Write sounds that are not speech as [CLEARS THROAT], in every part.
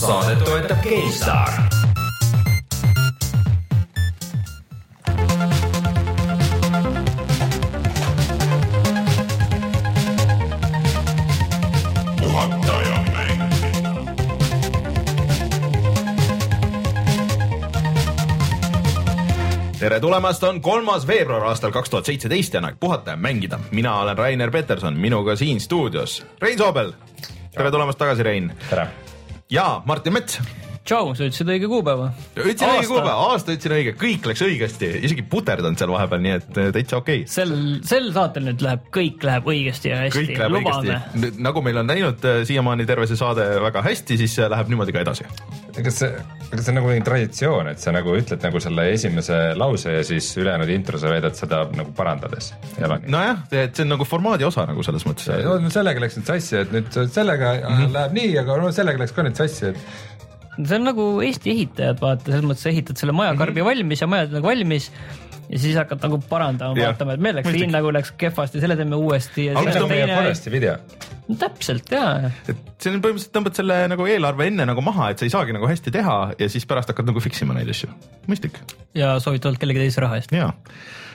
saadet toetab GameStar tere tulemast, on kolmas veebruar aastal kaks tuhat seitseteist ja on aeg puhata ja mängida. mina olen Rainer Peterson, minuga siin stuudios Rein Soobel. tere tulemast tagasi, Rein. tere. Ja Martin Mets. Tšau, sa ütlesid õige kuupäeva. ütlesin õige kuupäeva, aasta ütlesin õige, kõik läks õigesti, isegi puterdanud seal vahepeal, nii et äh, täitsa okei okay.. sel, sel saatel nüüd läheb, kõik läheb õigesti ja hästi, lubame. nagu meil on läinud äh, siiamaani terve see saade väga hästi, siis äh, läheb niimoodi ka edasi. kas see kas see on nagu mingi traditsioon, et sa nagu ütled nagu selle esimese lause ja siis ülejäänud intro sa veedad seda nagu parandades? nojah, et see on nagu formaadi osa nagu selles mõttes. no sellega läks nüüd sassi, et nüüd sellega mm -hmm. läheb nii, aga no sellega läks ka nüüd sassi, et see on nagu Eesti ehitajad, vaata, selles mõttes ehitad selle majakarbi mm -hmm. valmis ja majad nagu valmis ja siis hakkad nagu parandama, vaatama, et meil läks siin nagu läks kehvasti, selle teeme uuesti. aga see on meie Foresti video no,. täpselt ja. et see on põhimõtteliselt tõmbad selle nagu eelarve enne nagu maha, et sa ei saagi nagu hästi teha ja siis pärast hakkad nagu fix ima neid asju, mõistlik. ja soovitavalt kellegi teise raha eest. jaa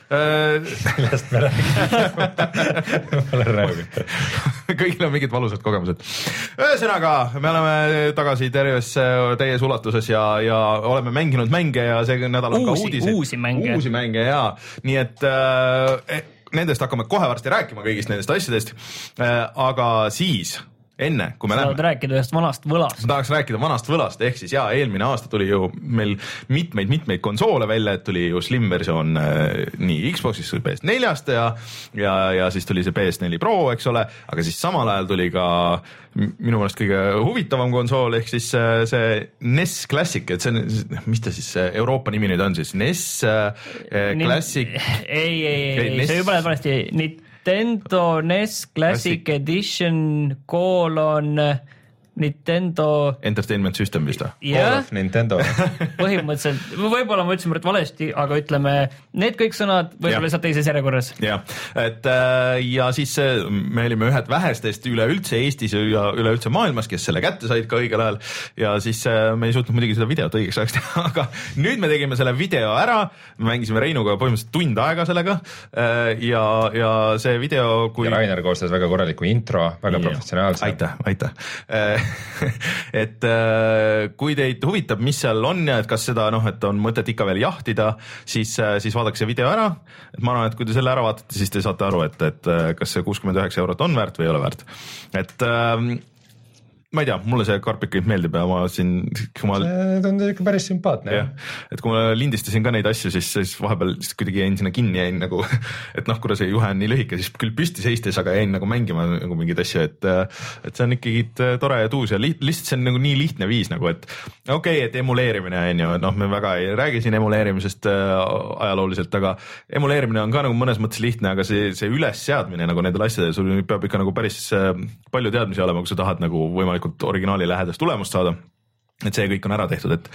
sellest me räägime pole rõõmita. kõigil on mingid valusad kogemused. ühesõnaga, me oleme tagasi terves täies ulatuses ja, ja oleme mänginud mänge ja see nädal on uusi, ka uudiseid. uusi mänge. uusi mänge ja, nii et äh, nendest hakkame kohe varsti rääkima, kõigist nendest asjadest äh,. aga siis enne, kui me sa tahad rääkida ühest vanast võlast. ma tahaks rääkida vanast võlast, ehk siis jaa, eelmine aasta tuli ju meil mitmeid-mitmeid konsoole välja, et tuli ju Slim versioon äh, nii Xbox'ist kui PS4-st ja, ja, ja siis tuli see PS4 Pro, eks ole, aga siis samal ajal tuli ka minu meelest kõige huvitavam konsool ehk siis äh, see NES Classic, et see on, mis ta siis Euroopa nimi nüüd on siis, NES äh, Classic. [LAUGHS] ei, ei, ei, ei, sa juba oled valesti, Nintendo NES Classic. Edition koolon Nintendo. Entertainment System vist või? jah, Nintendo [LAUGHS] põhimõtteliselt, võib-olla ma ütlesin valesti, aga ütleme need kõik sõnad võib-olla lihtsalt teises järjekorras. jah, et äh, ja siis äh, me olime ühed vähestest üleüldse Eestis ja üleüldse maailmas, kes selle kätte said ka õigel ajal ja siis äh, me ei suutnud muidugi seda videot õigeks ajaks teha, [LAUGHS] aga nüüd me tegime selle video ära, mängisime Reinuga põhimõtteliselt tund aega sellega ja, ja see video kui. ja Rainer koostas väga korraliku intro, väga ja. professionaalse. aitäh, aitäh [LAUGHS] et äh, kui teid huvitab, mis seal on ja et kas seda noh, et on mõtet ikka veel jahtida, siis, äh, siis vaadake see video ära. et ma arvan, et kui te selle ära vaatate, siis te saate aru, et, et äh, kas see kuuskümmend üheksa eurot on väärt või ei ole väärt. et ähm, ma ei tea, mulle see karpik meeldib ja ma siin, [LAUGHS] ma. see tundub ikka päris sümpaatne. et kui ma lindistasin ka neid asju, siis, siis vahepeal siis kuidagi jäin sinna kinni, jäin nagu, [LAUGHS] et noh, kuna see juhe on nii lühike, siis küll püsti seistes, aga jäin nagu mängima nagu mingeid asju, et. et see on ikkagi tore ja tuus ja li, lihtsalt see on nagu nii lihtne viis nagu, et okei okay,, et emuleerimine on ju, noh, me väga ei räägi siin emuleerimisest äh, ajalooliselt, aga emuleerimine on ka nagu mõnes mõttes lihtne, aga see, see ülesseadmine nagu nendel asjadel, sul peab ikka nagu päris äh, palju teadmisi olema, kui sa tahad nagu võimalikult võimalikult originaali lähedast tulemust saada et see kõik on ära tehtud, et,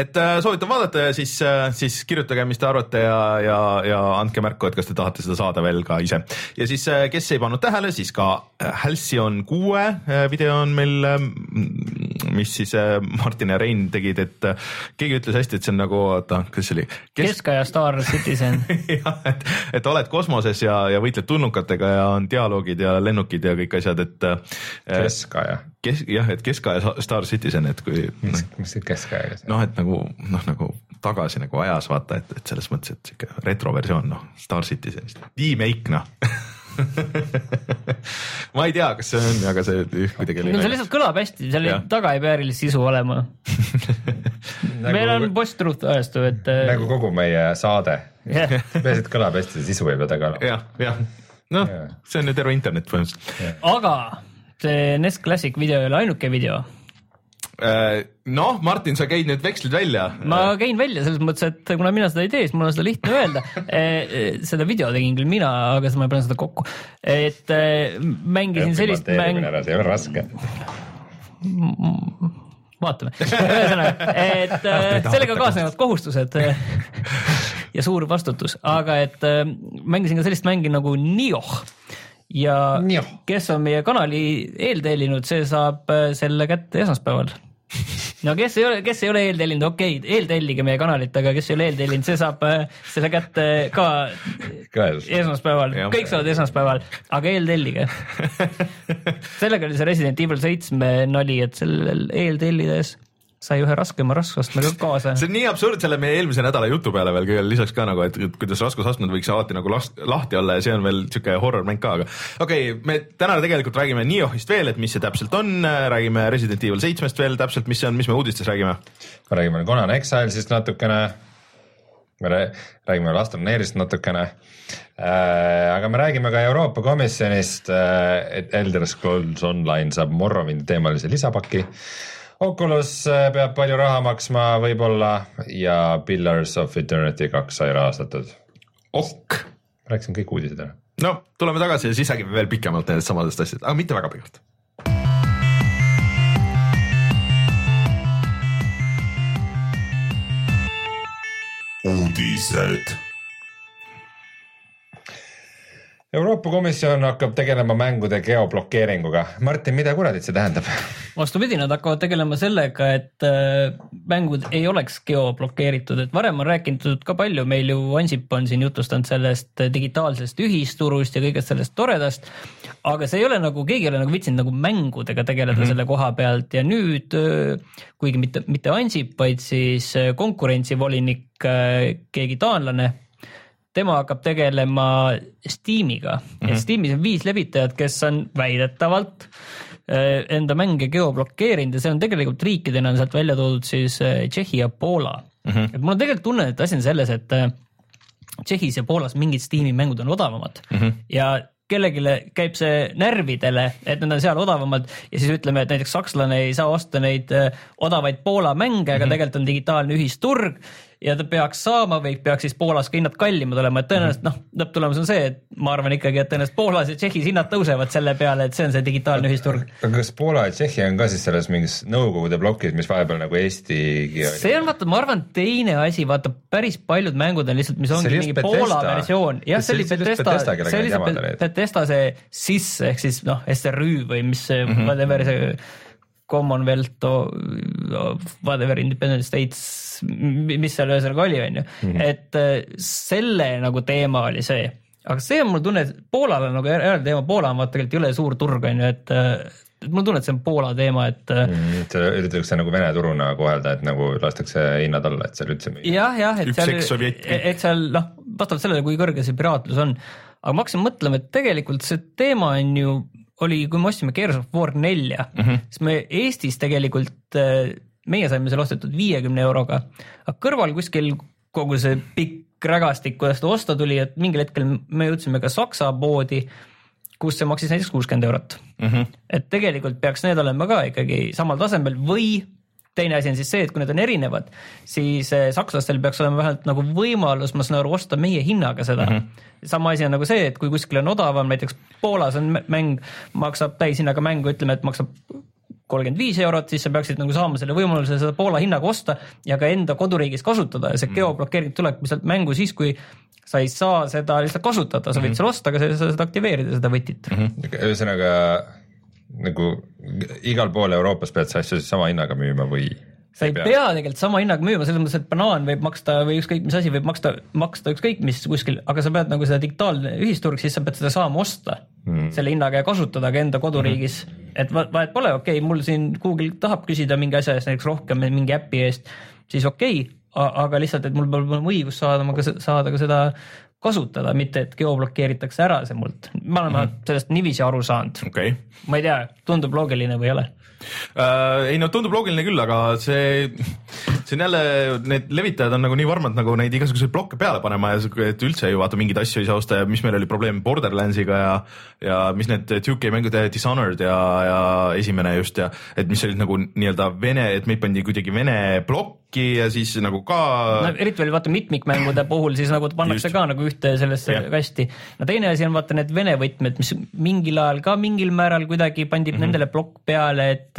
et äh, soovitan vaadata ja siis, äh, siis kirjutage, mis te arvate ja, ja, ja andke märku, et kas te tahate seda saada veel ka ise. ja siis, äh, kes ei pannud tähele, siis ka Halcyon kuue video on meil, mis siis Martin ja Rein tegid, et keegi ütles hästi, et see on nagu, oota, kas see oli Kes...? keskaja Star Citizen [LAUGHS] jah, et, et oled kosmoses ja, ja võitled tulnukatega ja on dialoogid ja lennukid ja kõik asjad, et. keskaja kes jah, et keskaja Star Citizen, et kui. mis, mis see keskajaga see? noh, et nagu noh, nagu tagasi nagu ajas vaata, et, et selles mõttes, et sihuke retroversioon noh, Star Citizenist, remake noh [LAUGHS] ma ei tea, kas see on, aga see kuidagi oli. no see lihtsalt kõlab hästi, seal taga ei pea erilist sisu olema [LAUGHS] nagu, meil on post-truth ajastu, et. Äh, nagu kogu meie saade yeah., peaasi, et kõlab hästi, sisu ei pea taga olema. jah, jah, noh see on ju terve internet põhimõtteliselt yeah.. aga see NES Classic video ei ole ainuke video äh, noh, Martin, sa käid nüüd vekslid välja. ma käin välja selles mõttes, et kuna mina seda ei tee, siis mul on seda lihtne öelda. Äh, [LAUGHS] seda video tegin küll mina, aga siis ma ei pane seda kokku. et mängisin sellist mängu. see ei ole raske. vaatame, ühesõnaga, et sellega kaasnevad kohustused ja suur vastutus, aga et mängisin ka sellist mängi nagu Nioh ja Nio. kes on meie kanali eeltellinud, see saab äh, selle kätte esmaspäeval. No kes ei ole, kes ei ole eeltellinud, okei okay,, eeltellige meie kanalit, aga kes ei ole eeltellinud, see saab äh, selle kätte ka esmaspäeval, kõik saavad esmaspäeval, aga eeltellige. [LAUGHS] Sellega oli see Resident Evil seitsme nali, et sellel eeltellides sai ühe raskema raskusastmega kaasa. see on nii absurd selle meie eelmise nädala jutu peale veel kõigele lisaks ka nagu, et kuidas raskusastmed võiks alati nagu last, lahti olla ja see on veel siuke horror mäng ka, aga okei okay,, me täna tegelikult räägime Niohist veel, et mis see täpselt on, räägime Resident Evil seitsmest veel täpselt, mis see on, mis me uudistes räägime? me räägime Conan Exilesist natukene, me räägime Astroneerist natukene äh,, aga me räägime ka Euroopa Komisjonist äh,, et Elder Scrolls Online saab Morrowindi teemalise lisapaki Oculus äh, peab palju raha maksma võib-olla ja Pillars of Eternity kaks sai rahastatud. ok. rääkisin kõik uudised ära. no tuleme tagasi ja siis räägime veel pikemalt nendest samadest asjadest, aga mitte väga pikalt. uudised Euroopa Komisjon hakkab tegelema mängude geoblokeeringuga. Martin, mida kuradit see tähendab? vastupidi, nad hakkavad tegelema sellega, et äh, mängud ei oleks geoblokeeritud, et varem on räägitud ka palju, meil ju Ansip on siin jutustanud sellest digitaalsest ühisturust ja kõigest sellest toredast. aga see ei ole nagu, keegi ei ole nagu viitsinud nagu mängudega tegeleda mm -hmm. selle koha pealt ja nüüd, äh, kuigi mitte, mitte Ansip, vaid siis äh, konkurentsivolinik, keegi taanlane tema hakkab tegelema Steamiga mm, -hmm. et Steamis on viis levitajat, kes on väidetavalt äh, enda mänge geoblokeerinud ja see on tegelikult riikidena on sealt välja toodud siis äh, Tšehhi ja Poola mm. -hmm. et mul on tegelikult tunne, et asi on selles, et äh, Tšehhis ja Poolas mingid Steam'i mängud on odavamad mm -hmm. ja kellelegi käib see närvidele, et need on seal odavamad ja siis ütleme, et näiteks sakslane ei saa osta neid odavaid Poola mänge, aga mm -hmm. tegelikult on digitaalne ühisturg ja ta peaks saama või peaks siis Poolas ka hinnad kallimad olema, et tõenäoliselt noh, lõpptulemus on see, et ma arvan ikkagi, et tõenäoliselt Poolas ja Tšehhis hinnad tõusevad selle peale, et see on see digitaalne ühisturg. aga kas Poola ja Tšehhi on ka siis selles mingis Nõukogude plokis, mis vahepeal nagu Eestigi oli? see on vaata, ma arvan, teine asi, vaata päris paljud mängud on lihtsalt, mis ongi mingi Bethesda. Poola versioon, jah, see oli Bethesda, see oli see Bethesda see SIS ehk siis noh, SRÜ või mis mm -hmm. whatever see Commonwealth, whatever, Independent States, mis seal ühesõnaga oli, on ju, mhm. et äh, selle nagu teema oli see, aga see on mul tunne, et Poolal on nagu eraldi teema, Poola on vaata tegelikult jõle suur turg, on ju, et äh, et mul tunne, et see on Poola teema, et äh, mm,. üritatakse nagu Vene turuna kohelda, et nagu lastakse hinnad alla, et seal üldse jah, jah, et seal, et seal noh, vastavalt sellele, kui kõrge see piraatlus on. aga ma hakkasin mõtlema, et tegelikult see teema on ju oli, kui me ostsime Gears of War nelja mm, -hmm. siis me Eestis tegelikult, äh, meie saime selle ostetud viiekümne euroga, aga kõrval kuskil kogu see pikk rägastik, kuidas ta osta tuli, et mingil hetkel me jõudsime ka Saksa poodi, kus see maksis näiteks kuuskümmend eurot mm. -hmm. et tegelikult peaks need olema ka ikkagi samal tasemel või teine asi on siis see, et kui need on erinevad, siis eh, sakslastel peaks olema vähemalt nagu võimalus, ma saan aru, osta meie hinnaga seda mm. -hmm. sama asi on nagu see, et kui kuskil on odavam, näiteks Poolas on mäng, maksab täishinnaga mängu, ütleme, et maksab kolmkümmend viis eurot, siis sa peaksid nagu saama selle võimaluse seda Poola hinnaga osta ja ka enda koduriigis kasutada ja see mm. geoblokeering tulebki sealt mängu siis, kui sa ei saa seda lihtsalt kasutada, sa võid mm -hmm. seal osta, aga sa ei saa seda aktiveerida, seda võtit mm. -hmm. ühesõnaga nagu igal pool Euroopas pead sa asju siis sama hinnaga müüma või? sa ei pea, pea tegelikult sama hinnaga müüma, selles mõttes, et banaan võib maksta või ükskõik mis asi võib maksta, maksta ükskõik mis kuskil, aga sa pead nagu seda digitaalne ühisturg, siis sa pead seda saama osta mm. selle hinnaga ja kasutada ka enda koduriigis mm. et vahet pole, okei okay,, mul siin Google tahab küsida mingi asja eest näiteks rohkem mingi äpi eest, siis okei okay,, aga lihtsalt, et mul peab olema õigus saada, saada ka seda kasutada, mitte et geoblokeeritakse ära see mult. me oleme mm -hmm. sellest niiviisi aru saanud okay.. ma ei tea, tundub loogiline või ei ole äh,? ei no tundub loogiline küll, aga see, see on jälle, need levitajad on nagu nii varmad nagu neid igasuguseid blokke peale panema ja et üldse ju vaata mingeid asju ei saa osta ja mis meil oli probleem Borderlandsiga ja, ja mis need 2K mängud, Dishonored ja, ja esimene just ja et mis olid nagu nii-öelda vene, et meid pandi kuidagi vene plokki ja siis nagu ka. no eriti veel vaata mitmikmängude puhul siis nagu pannakse just. ka nagu ühte sellesse yeah. kasti. no teine asi on vaata need vene võtmed, mis mingil ajal ka mingil määral kuidagi pandi mm -hmm. nendele plokk peale, et,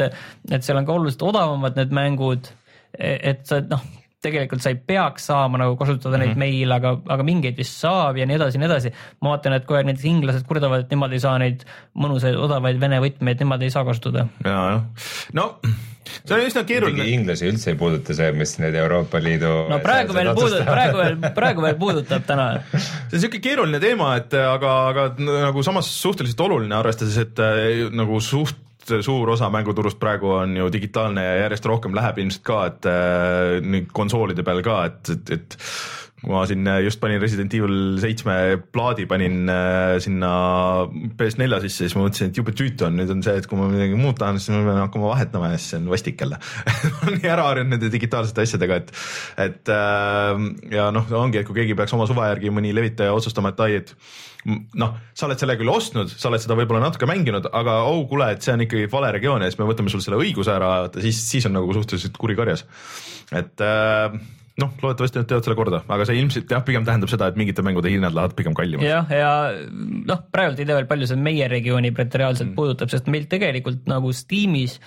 et seal on ka oluliselt odavamad need mängud. et sa noh, tegelikult sa ei peaks saama nagu kasutada mm -hmm. neid mhm. meil, aga, aga mingeid vist saab ja nii edasi ja nii edasi. ma vaatan, et kogu aeg näiteks inglased kurdavad, et nemad ei saa neid mõnusaid odavaid vene võtmeid, nemad ei saa kasutada. ja, jah, no see on üsna keeruline inglasi üldse ei puuduta see, mis need Euroopa Liidu no praegu veel puudutab, praegu veel, praegu veel puudutab täna. [LAUGHS] see on siuke keeruline teema, et aga, aga nagu samas suhteliselt oluline, arvestades, et äh, nagu suht suur osa mänguturust praegu on ju digitaalne ja järjest rohkem läheb ilmselt ka, et äh, nüüd konsoolide peal ka, et, et, et ma siin just panin Resident Evil seitsme plaadi panin äh, sinna PS4 sisse, siis ma mõtlesin, et jube tüütu on, nüüd on see, et kui ma midagi muud tahan, siis ma pean hakkama vahetama ja siis see on vastik jälle [LAUGHS] ma olen nii ära harjunud nende digitaalsete asjadega, et, et äh, ja noh, ongi, et kui keegi peaks oma suva järgi mõni levitaja otsustama, et ai, et noh, sa oled selle küll ostnud, sa oled seda võib-olla natuke mänginud, aga oh kuule, et see on ikkagi vale regioon ja siis me võtame sul selle õiguse ära, siis, siis on nagu suhteliselt kuri karjas. et äh, noh, loodetavasti nad teevad selle korda, aga see ilmselt jah, pigem tähendab seda, et mingite mängude hinnad lähevad pigem kallimaks. jah, ja noh, praegult ei tea veel, palju see meie regiooni reaalselt mm. puudutab, sest meil tegelikult nagu Steamis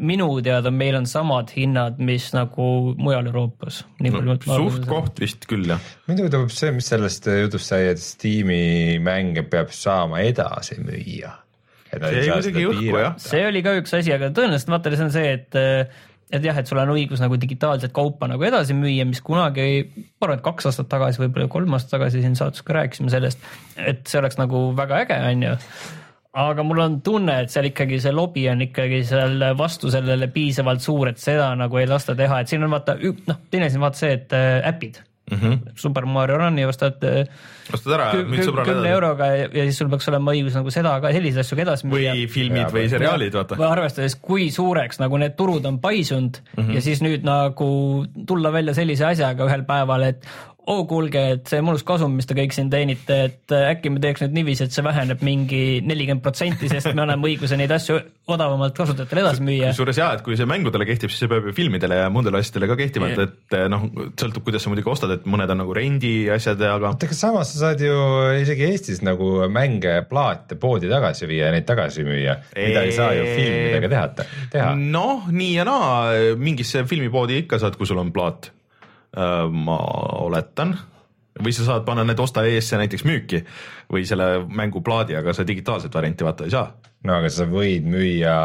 minu teada meil on samad hinnad, mis nagu mujal Euroopas. suht koht vist küll jah. mind huvitab see, mis sellest jutust sai, et Steam'i mänge peab saama edasi müüa. See jäi kuidagi õhku, jah. see oli ka üks asi, aga tõenäoliselt vaata, see on see, et et jah, et sul on õigus nagu digitaalset kaupa nagu edasi müüa, mis kunagi, ma arvan, et kaks aastat tagasi, võib-olla kolm aastat tagasi siin saates ka rääkisime sellest, et see oleks nagu väga äge, on ju. Aga mul on tunne, et seal ikkagi see lobi on ikkagi seal vastu sellele piisavalt suur, et seda nagu ei lasta teha, et siin on vaata, noh, teine asi on vaata see, et äh, äpid mm. -hmm. Super Mario Run'i ostad äh, ostad ära, kü- müüd kü- sõbrale kümne euroga ja, ja siis sul peaks olema õigus nagu seda ka selliseid asju ka edasi müüa. või filmid Jaa, või seriaalid, vaata. või arvestades, kui suureks nagu need turud on paisunud mm. -hmm. ja siis nüüd nagu tulla välja sellise asjaga ühel päeval, et oo kuulge, et see mõnus kasum, mis te kõik siin teenite, et äkki me teeks nüüd niiviisi, et see väheneb mingi nelikümmend protsenti, sest me anname õiguse neid asju odavamalt kasutajatele edasi müüa. kusjuures jaa, et kui see mängudele kehtib, siis see peab ju filmidele ja muudele asjadele ka kehtima, et, et noh, sõltub, kuidas sa muidugi ostad, et mõned on nagu rendi asjad, aga oota, aga samas sa saad ju isegi Eestis nagu mänge, plaate poodi tagasi viia ja neid tagasi müüa, mida ei saa ju filmidega teha, teha. noh, nii ja naa, mingisse filmipoodi ikka saad, kui sul on plaat. Ma oletan või sa saad panna need osta eesse näiteks müüki või selle mängu plaadi, aga sa digitaalset varianti vaata ei saa. no aga sa võid müüa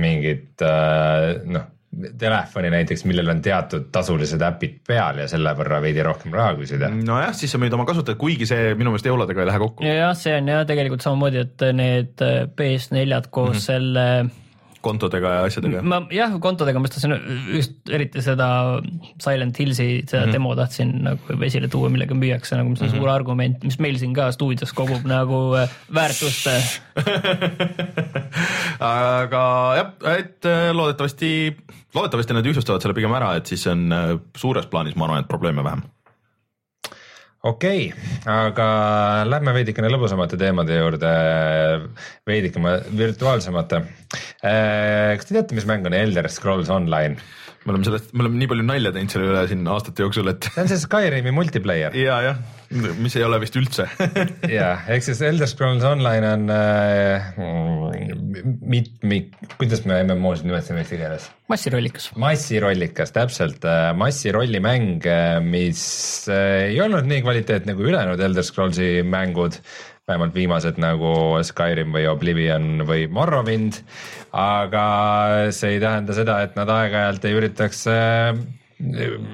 mingit äh, noh, telefoni näiteks, millel on teatud tasulised äpid peal ja selle võrra veidi rohkem raha küsida. nojah, siis sa müüd oma kasutajat, kuigi see minu meelest euladega ei lähe kokku. jah, see on jah tegelikult samamoodi, et need PS4-d koos mm -hmm. selle kontodega ja asjadega. ma jah, kontodega ma just tahtsin just eriti seda Silent Hillsi seda mm -hmm. demo tahtsin nagu esile tuua, millega müüakse nagu, mis on mm -hmm. suur argument, mis meil siin ka stuudios kogub nagu äh, väärtust. [LAUGHS] aga jah, et äh, loodetavasti, loodetavasti nad ühtlustavad selle pigem ära, et siis on äh, suures plaanis, ma arvan, et probleeme vähem. Okei okay,, aga lähme veidikene lõbusamate teemade juurde, veidikene virtuaalsemate. kas te teate, mis mäng on Elder Scrolls Online? Me oleme sellest, me oleme nii palju nalja teinud selle üle siin aastate jooksul, et see on see Skyrimi multiplayer. [LAUGHS] Ja, jah, mis ei ole vist üldse. [LAUGHS] Ja ehk siis Elder Scrolls Online on äh, mitmik, kuidas me MMO-sid nimetasime eesti keeles? massirollikas. massirollikas, täpselt, massirollimäng, mis äh, ei olnud nii kvaliteetne kui ülejäänud Elder Scrollsi mängud, vähemalt viimased nagu Skyrim või Oblivion või Morrowind, aga see ei tähenda seda, et nad aeg-ajalt ei üritaks äh,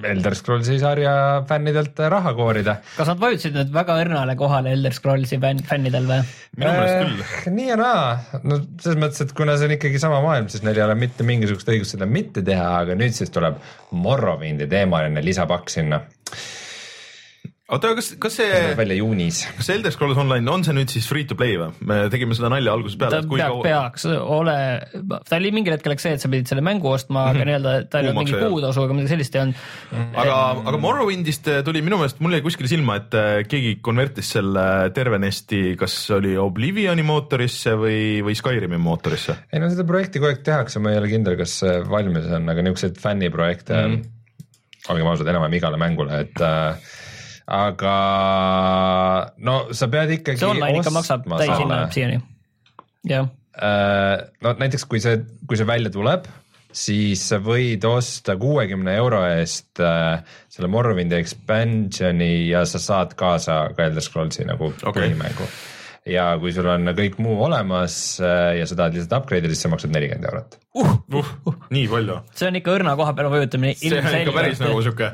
Elder Scrollsi sarja fännidelt raha koorida. kas nad vajutasid nüüd väga õrnale kohale Elder Scrollsi fänn- fännidel või? minu meelest küll. [LAUGHS] Äh, nii ja naa, no selles mõttes, et kuna see on ikkagi sama maailm, siis neil ei ole mitte mingisugust õigust seda mitte teha, aga nüüd siis tuleb Morrowindi teemaline lisapakk sinna, oota, kas, kas see tuleb, välja juunis. kas Elder Scrolls Online on see nüüd siis free to play või? me tegime seda nalja algusest peale, ta et kui peab, kaua, peaks ole, ta oli mingil hetkel läks see, et sa pidid selle mängu ostma, aga nii-öelda ta ei olnud mingi kuutasu ega midagi sellist ei olnud. aga, aga Morrowindist tuli minu meelest, mul jäi kuskile silma, et äh, keegi konvertis selle tervenesti, kas oli Oblivioni mootorisse või, või Skyrimi mootorisse. ei no seda projekti kogu aeg tehakse, ma ei ole kindel, kas see valmis on, aga niisuguseid fänniprojekte mm. Mhm., olgem ausad, enam-vähem igale mängule, et äh, aga no sa pead ikkagi see online ikka maksab täishinna siiani. jah, Äh, no näiteks kui see, kui see välja tuleb, siis sa võid osta kuuekümne euro eest äh, selle Morrowindi expansioni ja sa saad kaasa ka Elder Scrollsi nagu Okei. põhimängu. Ja kui sul on kõik muu olemas äh, ja sa tahad lihtsalt upgrade'ida, siis sa maksad nelikümmend eurot. uh, uh, nii palju, see on ikka õrna koha peale vajutamine. see on ikka päris nagu sihuke,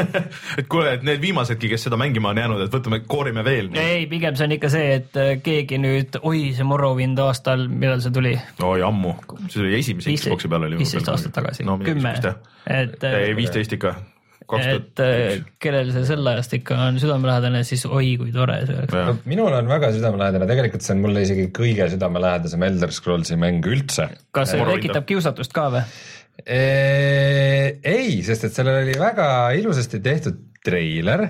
[LAUGHS] et kuule, et need viimasedki, kes seda mängima on jäänud, et võtame, koorime veel. ei, pigem see on ikka see, et äh, keegi nüüd, oi, see Morrowind aastal, millal see tuli? oi ammu, see oli esimese Xbox'i peal oli. viisteist aastat tagasi, kümme, et, ei viisteist ikka, et äh, kellel see sel ajast ikka on südamelähedane, siis oi kui tore see oleks. jah, minul on väga südamelähedane, tegelikult see on mulle isegi kõige südamelähedasem Elder Scrollsi mäng üldse. kas see Morrowind. tekitab kiusatust ka või? ei, sest et sellel oli väga ilusasti tehtud treiler,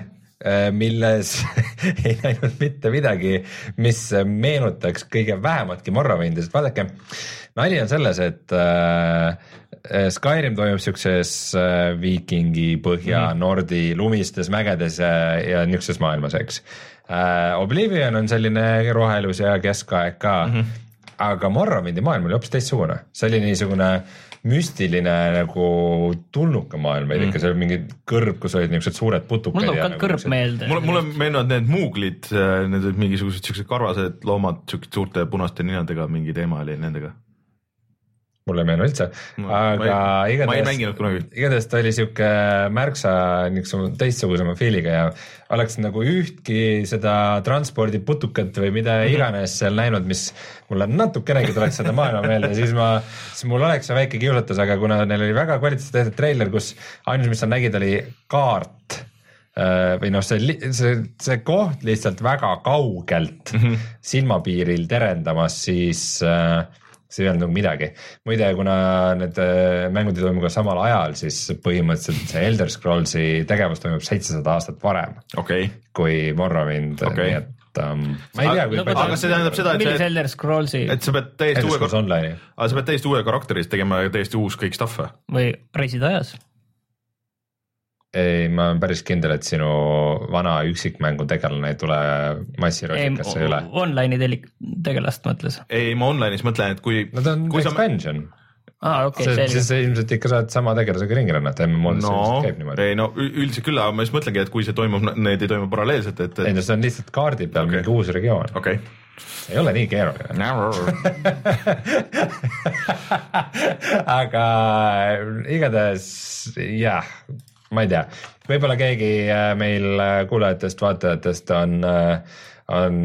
milles [LAUGHS] ei näinud mitte midagi, mis meenutaks kõige vähematki Morrowindi, sest vaadake, nali on selles, et äh, Skyrim toimub siukses äh, viikingi põhja mm. Nordi lumistes mägedes ja, ja niisuguses maailmas, eks. Oblivion on selline rohelus ja keskaeg ka mm, -hmm. aga Morrowindi maailm oli hoopis teistsugune, see oli niisugune müstiline nagu tulnuka maailm veidi ikka, seal oli mingi kõrb, kus olid niisugused suured putukad. mul tuleb ka kõrb meelde. mulle, mulle meenuvad need muuglid, need olid mingisugused siuksed karvased loomad, siuksed suurte punaste ninadega, mingi teema oli nendega. Mulle ei meenu üldse, aga igatahes, igatahes ta oli sihuke märksa niisuguse teistsugusema feel'iga ja oleks nagu ühtki seda transpordiputukat või mida iganes seal näinud, mis mulle natukenegi tuleks seda maailma meelde, siis ma, siis mul oleks see väike kiusatus, aga kuna neil oli väga kvaliteetselt tehtud treiler, kus ainus, mis sa nägid, oli kaart äh, või noh, see, see, see koht lihtsalt väga kaugelt mm -hmm. silmapiiril terendamas, siis äh, see ei olnud nagu midagi. muide, kuna need äh, mängud ei toimu ka samal ajal, siis põhimõtteliselt see Elder Scrollsi tegevus toimub seitsesada aastat varem okei, kui Morrowind okay., nii et um, ma ei tea, kui No palju aga see tähendab seda, et millise Elder Scrollsi et sa pead täiesti Elder uue Scrolls, Online'i. aga sa pead täiesti uue karakteri eest tegema täiesti uus kõik stuff või? või reisida ajas? ei, ma olen päris kindel, et sinu vana üksikmängu tegelane ei tule massiröösikasse üle. online'i telik-, tegelast mõtles. ei, ma online'is mõtlen, et kui, no ta on expansion, aa, okei, siis selge. sa ilmselt ikka saad sama tegelasega ringi rännata, MMO-des no käib niimoodi. ei no üldiselt küll, aga ma just mõtlengi, et kui see toimub, need ei toimu paralleelselt, et, ei et no see on lihtsalt kaardi peal Okei. okay. mingi uus regioon, okei ei ole nii keeruline. [LAUGHS] aga igatahes jah, ma ei tea, võib-olla keegi äh, meil äh, kuulajatest-vaatajatest on, on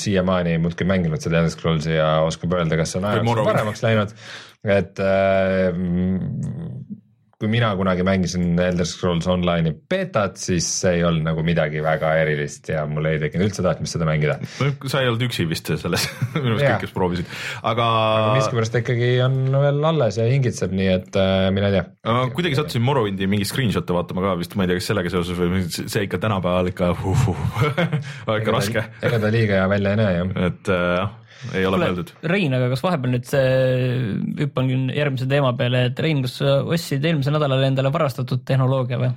siiamaani muudkui mänginud seda Elder Scrollsi ja oskab öelda, kas on Morrowind. paremaks läinud, et äh, kui mina kunagi mängisin Elder Scrolls Online'i betat, siis see ei olnud nagu midagi väga erilist ja mul ei tekkinud üldse tahtmist seda mängida. sa ei olnud üksi vist selles, minu arust kõik, kes proovisid, aga, aga miskipärast ta ikkagi on veel alles ja hingitseb, nii et äh, mine tea. aga kuidagi sattusin Morrowindi mingi screenshot'e vaatama ka vist, ma ei tea, kas sellega seoses või see ikka tänapäeval ikka [LAUGHS] uh, uh, [LAUGHS] ikka raske, ega ta liiga hea välja ei näe jah. et äh, jah, ei ole mõeldud. Rein, aga kas vahepeal nüüd see, hüppan järgmise teema peale, et Rein, kas sa ostsid eelmisel nädalal endale varastatud tehnoloogia või?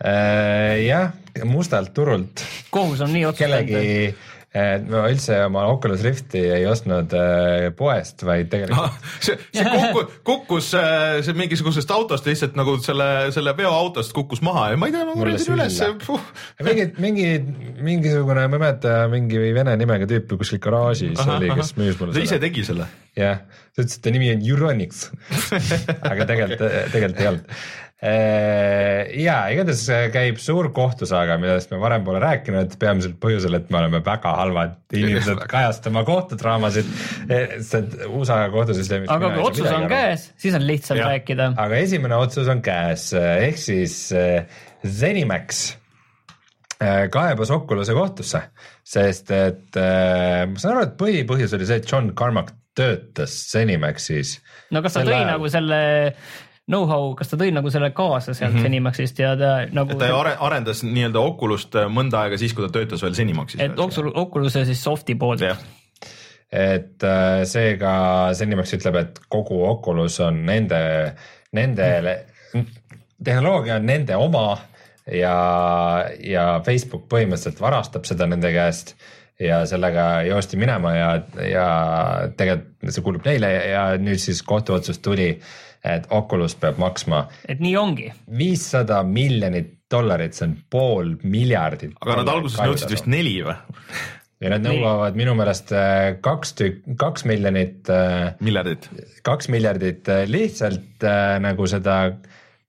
Äh, jah, mustalt turult kohus on nii otsustanud kellegi, ma üldse oma Oculus Rifti ei ostnud äh, poest, vaid tegelikult see, see kukkus, kukkus äh, see mingisugusest autost lihtsalt nagu selle, selle veoautost kukkus maha ja ma ei tea, ma Mulle kuradi üles sülle., mingi, mingi, mingisugune, ma ei mäleta, mingi vene nimega tüüp kuskil garaažis oli, kes müüs mulle ta ise tegi selle. jah, ta ütles, et ta nimi on Euronics [LAUGHS] aga tegelikult, tegelikult ei olnud. Ja igatahes käib suur kohtusaaga, millest me varem pole rääkinud, peamiselt põhjusel, et me oleme väga halvad inimesed kajastama kohtudraamasid, sest USA kohtusüsteemis. aga kui otsus on. käes, siis on lihtsam Jah. rääkida. aga esimene otsus on käes, ehk siis Zenimax kaebas Oculus'e kohtusse, sest et ma saan aru, et põhipõhjus oli see, et John Carmack töötas Zenimaxis. no kas ta tõi nagu selle know-how, kas ta tõi nagu selle kaasa sealt mm -hmm. Zenimaxist ja ta nagu ta are, arendas nii-öelda Oculus't mõnda aega siis, kui ta töötas veel Zenimaxis. et Oculus- Oculus'e siis soft'i poolt. jah, et äh, seega Zenimax ütleb, et kogu Oculus on nende, nendele, tehnoloogia on nende oma ja, ja Facebook põhimõtteliselt varastab seda nende käest ja sellega joosti minema ja, ja tegelikult see kuulub neile ja nüüd siis kohtuotsus tuli, et Oculus peab maksma et nii ongi. viissada miljonit dollarit, see on pool miljardit. aga nad alguses nõudsid vist neli või? ja nad nõuavad minu meelest äh, kaks tükk, kaks miljonit, miljardit. kaks miljardit äh, lihtsalt äh, nagu seda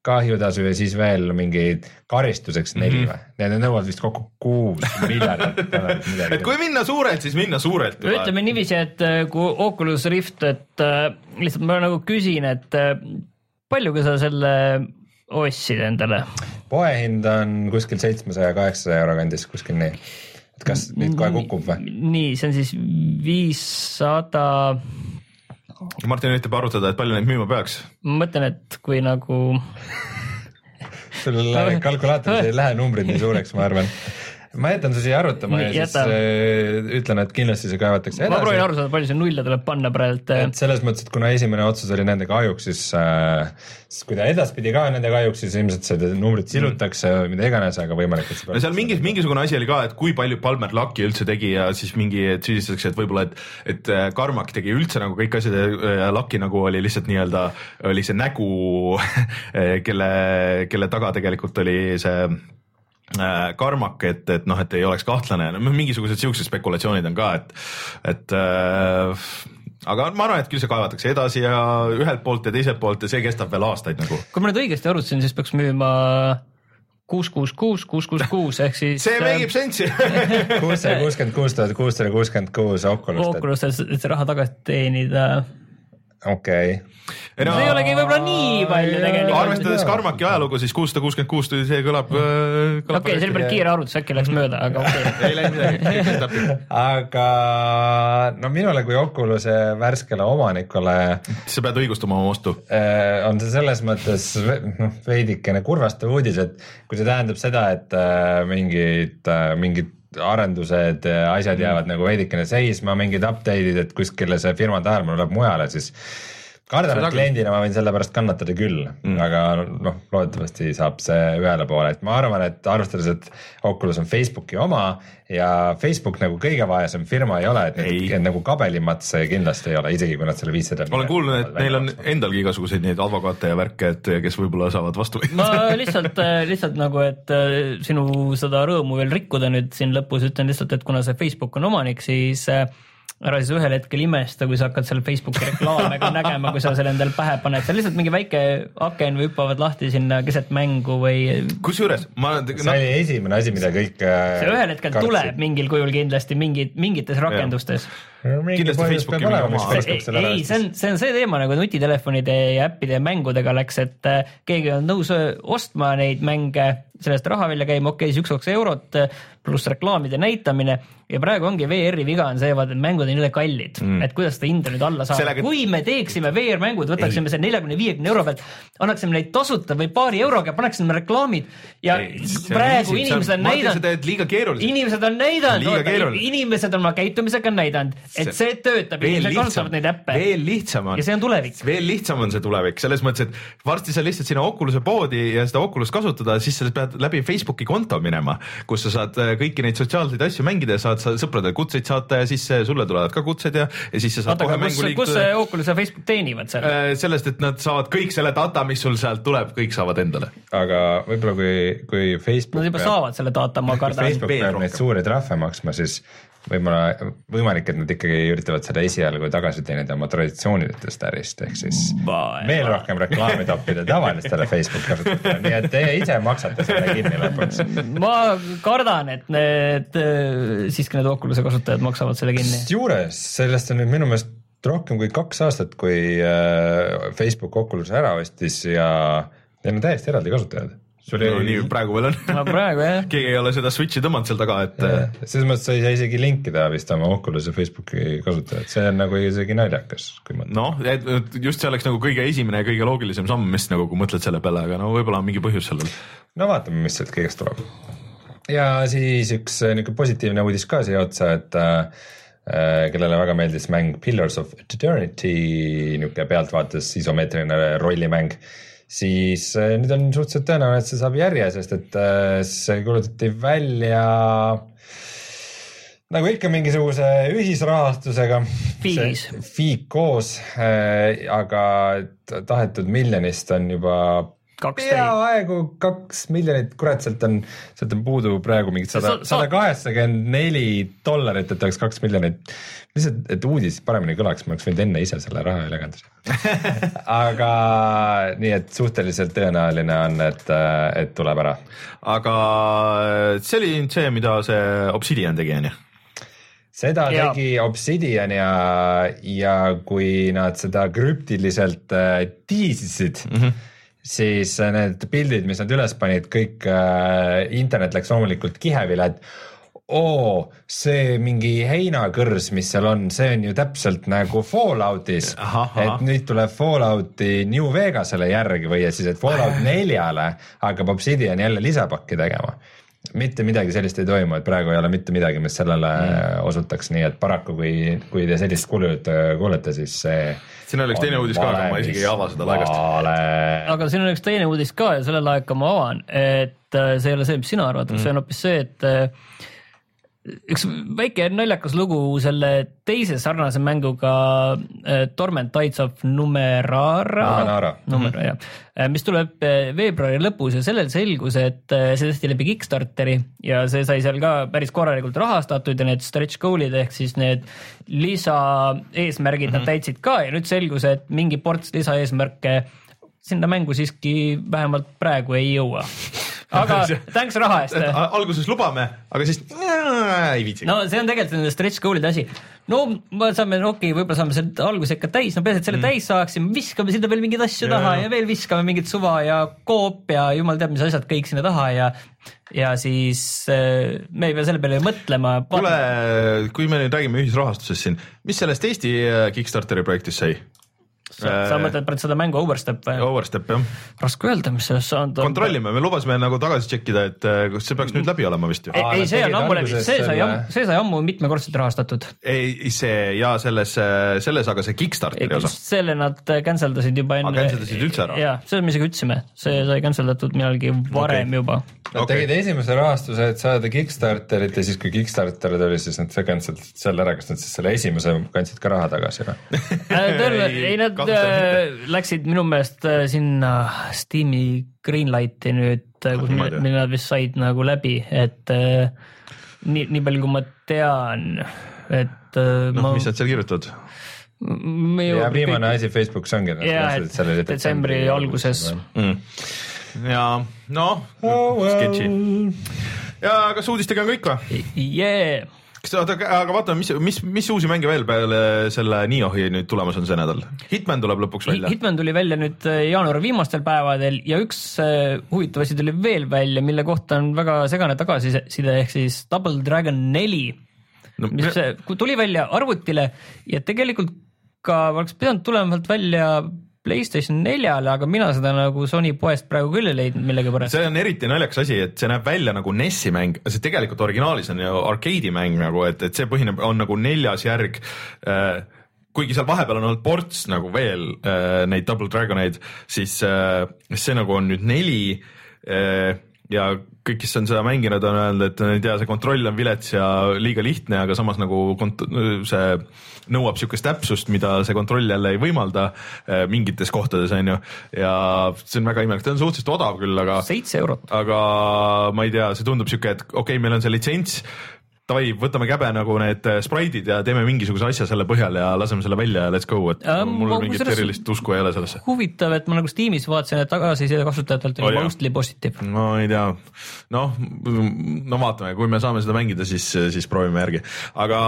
kahjutasu ja siis veel mingi karistuseks neli või? Need nõuavad vist kokku kuus [LAUGHS] miljardit dollarit et midagi. kui minna suurelt, siis minna suurelt. ütleme niiviisi, et äh, kui Oculus Rift, et äh, lihtsalt ma nagu küsin, et äh, paljuga sa selle ostsid endale? poehind on kuskil seitsmesaja, kaheksasaja euro kandis, kuskil nii. et kas nüüd kohe kukub või? nii, see on siis viissada, Martin üritab arutada, et palju neid müüma peaks. ma mõtlen, et kui nagu sul [LAUGHS] kalkulaatoris ei lähe numbrid nii suureks, ma arvan. [LAUGHS] ma jätan su siia arutama ja siis jäta. äh, ütlen, et kindlasti see kaevatakse ma proovin edasi. aru saada, palju see nulle tuleb panna praegu, et selles mõttes, et kuna esimene otsus oli nende kahjuks, siis äh,, siis kui ta edaspidi ka nende kahjuks, siis ilmselt seda numbrit silutakse mm., mida iganes, aga võimalik, et see no seal mingi, mingisugune asi oli ka, et kui palju Palmer Lucky üldse tegi ja siis mingi, et süüdistatakse, et võib-olla, et, et äh, Carmack tegi üldse nagu kõik asjad ja Lucky nagu oli lihtsalt nii-öelda, oli see nägu, [LAUGHS] kelle, kelle taga tegelikult oli see äh, Carmack, et, et noh, et ei oleks kahtlane, no mingisugused siuksed spekulatsioonid on ka, et, et äh, aga ma arvan, et küll see kaevatakse edasi ja ühelt poolt ja teiselt poolt ja see kestab veel aastaid nagu. kui ma nüüd õigesti arvutasin, siis peaks müüma kuus, kuus, kuus, kuus, kuus, kuus ehk siis. [LAUGHS] see mängib sensi [LAUGHS] kuussada kuuskümmend kuus tuhat kuussada kuuskümmend kuus Oculus't, Oculus, et see raha tagasi teenida. okei. no, see ei olegi võib-olla nii palju tegelikult. arvestades Carmacki ajalugu, siis kuussada kuuskümmend kuus tuli, see kõlab, kõlab okei, see oli päris kiire arvutus, äkki läks mööda, aga okei okay. [LAUGHS] ei läinud midagi, aga no minule kui Oculus'e värskele omanikule sa pead õigustama oma ostu. äh, on see selles mõttes noh, veidikene kurvastav uudis, et kui see tähendab seda, et äh, mingid äh,, mingid arendused, asjad jäävad nagu veidikene seisma, mingid update'id, et kuskile see firma tähelepanu läheb mujale, siis kardan, et kliendina ma võin selle pärast kannatada küll mm., aga noh, loodetavasti saab see ühele poole, et ma arvan, et arvestades, et Oculus on Facebooki oma ja Facebook nagu kõige vaesem firma ei ole, et nagu kabelimatse kindlasti ei ole, isegi kui nad selle viissada. ma olen kuulnud, et neil on endalgi igasuguseid neid advokaate ja värke, et kes võib-olla saavad vastu [LAUGHS] ma lihtsalt, [LAUGHS] lihtsalt nagu, et äh, sinu seda rõõmu veel rikkuda nüüd siin lõpus ütlen lihtsalt, et kuna see Facebook on omanik, siis äh, ära siis ühel hetkel imesta, kui sa hakkad seal Facebooki reklaame ka nägema, kui sa selle endale pähe paned, see on lihtsalt mingi väike aken või hüppavad lahti sinna keset mängu või kusjuures ma see no, oli esimene asi, mida kõik. äh, see ühel hetkel tuleb mingil kujul kindlasti mingid, mingites rakendustes. Kindlasti Facebooki mingi oma- ei, see on, see on see teema nagu nutitelefonide ja äppide ja mängudega läks, et äh, keegi on nõus öö, ostma neid mänge, sellest raha välja käima, okei okay,, siis üks-kaks eurot äh, pluss reklaamide näitamine. Ja praegu ongi VR-i viga on see, vaata, et mängud on jõle kallid. Mm., et kuidas seda hinda nüüd alla saada. Sellega- kui me teeksime VR-mängud, võtaksime selle neljakümne, viiekümne euro pealt, annaksime neid tasuta või paari euroga, paneksime reklaamid. Ja Ei, ei, on praegu on- inimesed on sa näidanud, inimesed on näidanud inimesed on oma käitumisega näidanud, et see töötab, inimesed kasutavad neid, äppe veel lihtsam on ja see on tulevik. veel lihtsam on see tulevik, selles mõttes, et varsti sa lihtsalt sinna Oculus'e poodi ja seda Oculus kasutada, siis sa pead läbi Facebooki konto minema, kus sa saad äh, kõiki neid sotsiaalseid asju mängida ja saad sa sõpradele kutseid saata ja siis äh, sulle tulevad ka kutsed ja, ja siis sa saad oota, kohe mängu, kus see liikuda. Oculus ja Facebook teenivad seal? sellest, et nad saavad kõik selle data, mis sul sealt tuleb, kõik saavad endale. aga võib-olla kui, kui Facebook Nad juba saavad selle data, ma kardan. Facebook peab neid suuri trahve maksma, siis võib-olla võimalik, et nad ikkagi üritavad seda esialgu tagasi teenida oma traditsioonidest ärist, ehk siis veel rohkem reklaami toppida tavalistele Facebook kasutajatele, nii et teie ise maksate selle kinni lõpuks. ma kardan, et need, siiski need Oculus'e kasutajad maksavad selle kinni. kusjuures sellest on nüüd minu meelest rohkem kui kaks aastat, kui äh, Facebook Oculus'e ära ostis ja neil on täiesti eraldi kasutajad. Sul no nii ei, praegu veel on. [LAUGHS] no praegu jah, keegi ei ole seda switch'i tõmmanud seal taga, et äh, selles mõttes sa ei saa isegi linkida vist oma Oculus'e Facebooki kasutajat, see on nagu isegi naljakas, noh, et just see oleks nagu kõige esimene ja kõige loogilisem samm vist nagu, kui mõtled selle peale, aga no võib-olla on mingi põhjus sellel. no vaatame, mis sealt kõigest tuleb. ja siis üks äh, niisugune positiivne uudis ka siia otsa, et äh, kellele väga meeldis mäng Pillars of Eternity, niisugune pealtvaates isomeetriline rollimäng, siis äh, nüüd on suhteliselt tõenäoline, et see saab järje, sest et äh, see kuulutati välja nagu ikka mingisuguse ühisrahastusega. Fiigis. Fiig koos, aga t- tahetud miljonist on juba kaksteist. peaaegu kaks miljonit, kurat, sealt on, sealt on puudu praegu mingi sada Sa-, sa- sada kaheksakümmend neli dollarit, et oleks kaks miljonit. lihtsalt, et uudis paremini kõlaks, ma oleks võinud enne ise selle raha üle kanda. [LAUGHS] aga nii, et suhteliselt tõenäoline on, et, et tuleb ära aga see oli nüüd see, mida see Obsidian tegi, onju. seda Jaa. tegi Obsidian ja, ja kui nad seda krüptiliselt äh, tiisisid mm, -hmm. siis need pildid, mis nad üles panid, kõik äh, internet läks loomulikult kihevile, et oo, see mingi heinakõrs, mis seal on, see on ju täpselt nagu Falloutis, et nüüd tuleb Fallouti New Vegasele järgi või et siis, et Fallout neljale hakkab Obsidian jälle lisapakki tegema mitte midagi sellist ei toimu, et praegu ei ole mitte midagi, mis sellele mm. osutaks, nii et paraku, kui, kui te sellist kuulujuttu kuulete, siis see. siin oli üks teine uudis ka, aga ma isegi ei ava seda laegast. aga siin on üks teine uudis ka ja selle laeka ma avan, et äh, see ei ole see, mis sina arvad mm., see on hoopis see, et äh, üks väike naljakas lugu selle teise sarnase mänguga äh, Torment Tides of Numerara. Numera jah, mis tuleb äh, veebruari lõpus ja sellel selgus, et äh, see tehti läbi Kickstarteri ja see sai seal ka päris korralikult rahastatud ja need stretch goal'id ehk siis need lisaeesmärgid mm -hmm. nad täitsid ka ja nüüd selgus, et mingi ports lisaeesmärke sinna mängu siiski vähemalt praegu ei jõua. [LAUGHS] aga [LAUGHS] thanks raha eest alguses lubame, aga siis [LAUGHS] ei viitsi. no see on tegelikult nende stretch goal'ide asi. no me saame, okei okay,, võib-olla saame selle alguse ikka täis, no peaasi, et selle mm. täis saaksime, viskame sinna veel mingeid asju Ja, taha ja. ja veel viskame mingit suva ja koop ja jumal teab, mis asjad kõik sinna taha ja ja siis äh, me ei pea selle peale mõtlema. kuule, kui me nüüd räägime ühisrahastusest siin, mis sellest Eesti äh, Kickstarteri projektist sai? Sa, sa mõtled praegu seda mängu Overstep või? Overstep jah, raske öelda, mis sellest saanud on. kontrollime, me lubasime nagu tagasi tšekkida, et äh, kas see peaks nüüd läbi olema vist ju. ei, see on ammu läbi, see sai ammu, see sai ammu mitmekordselt rahastatud. ei, see ja selles, selles, aga see Kickstarteri osa. selle nad cancel dasid juba enne. cancel dasid üldse ära? jaa, seda me isegi ütlesime, see sai cancel datud millalgi varem okay. juba. Nad Okei. okay. tegid esimese rahastuse, et saada Kickstarterit ja siis, kui Kickstarter tuli, siis nad cancel isid selle ära, kas nad siis selle esimese kandsid ka raha tagasi või? Ei, nad äh, läksid minu meelest äh, sinna Steam'i Greenlighti nüüd, kus ma ei mille nad vist said nagu läbi, et äh, nii, nii palju, kui ma tean, et äh, noh, ma mis, nad seal kirjutavad? me ja viimane asi Facebookis ongi. Jaa, et detsembri alguses. Mm. ja noh Oh, well. sketši. ja kas uudistega on kõik või? yeah.. Kas oota, aga vaatame, mis, mis, mis uusi mänge veel peale selle Niohi nüüd tulemas on see nädal? Hitman tuleb lõpuks välja. Hitman tuli välja nüüd äh, jaanuari viimastel päevadel ja üks äh, huvitav asi tuli veel välja, mille kohta on väga segane tagasiside, ehk siis Double Dragon neli, no, mis äh, tuli välja arvutile ja tegelikult ka oleks pidanud tulema välja Playstation neljale, aga mina seda nagu Sony poest praegu küll ei leidnud millegipärast. see on eriti naljakas asi, et see näeb välja nagu NES-i mäng, see tegelikult originaalis on ju arcade'i mäng nagu, et, et see põhineb, on nagu neljas järg äh, kuigi seal vahepeal on olnud ports nagu veel äh, neid Double Dragoneid, siis äh, see nagu on nüüd neli äh, ja kõik, kes on seda mänginud, on öelnud, et ei tea, see kontroll on vilets ja liiga lihtne, aga samas nagu kont- see nõuab niisugust täpsust, mida see kontroll jälle ei võimalda äh, mingites kohtades on ju ja see on väga imelik, ta on suhteliselt odav küll, aga seitse eurot. aga ma ei tea, see tundub sihuke, et okei okay,, meil on see litsents, davai, võtame käbe nagu need äh, spraidid ja teeme mingisuguse asja selle põhjal ja laseme selle välja ja let's go, et Ähm, mul mingit erilist usku ei ole sellesse. huvitav, et ma nagu Steamis vaatasin, et tagasiside kasutajatelt Oh, oli jaa. mostly positiiv. no ei tea, noh, no vaatame, kui me saame seda mängida, siis, siis proovime järgi, aga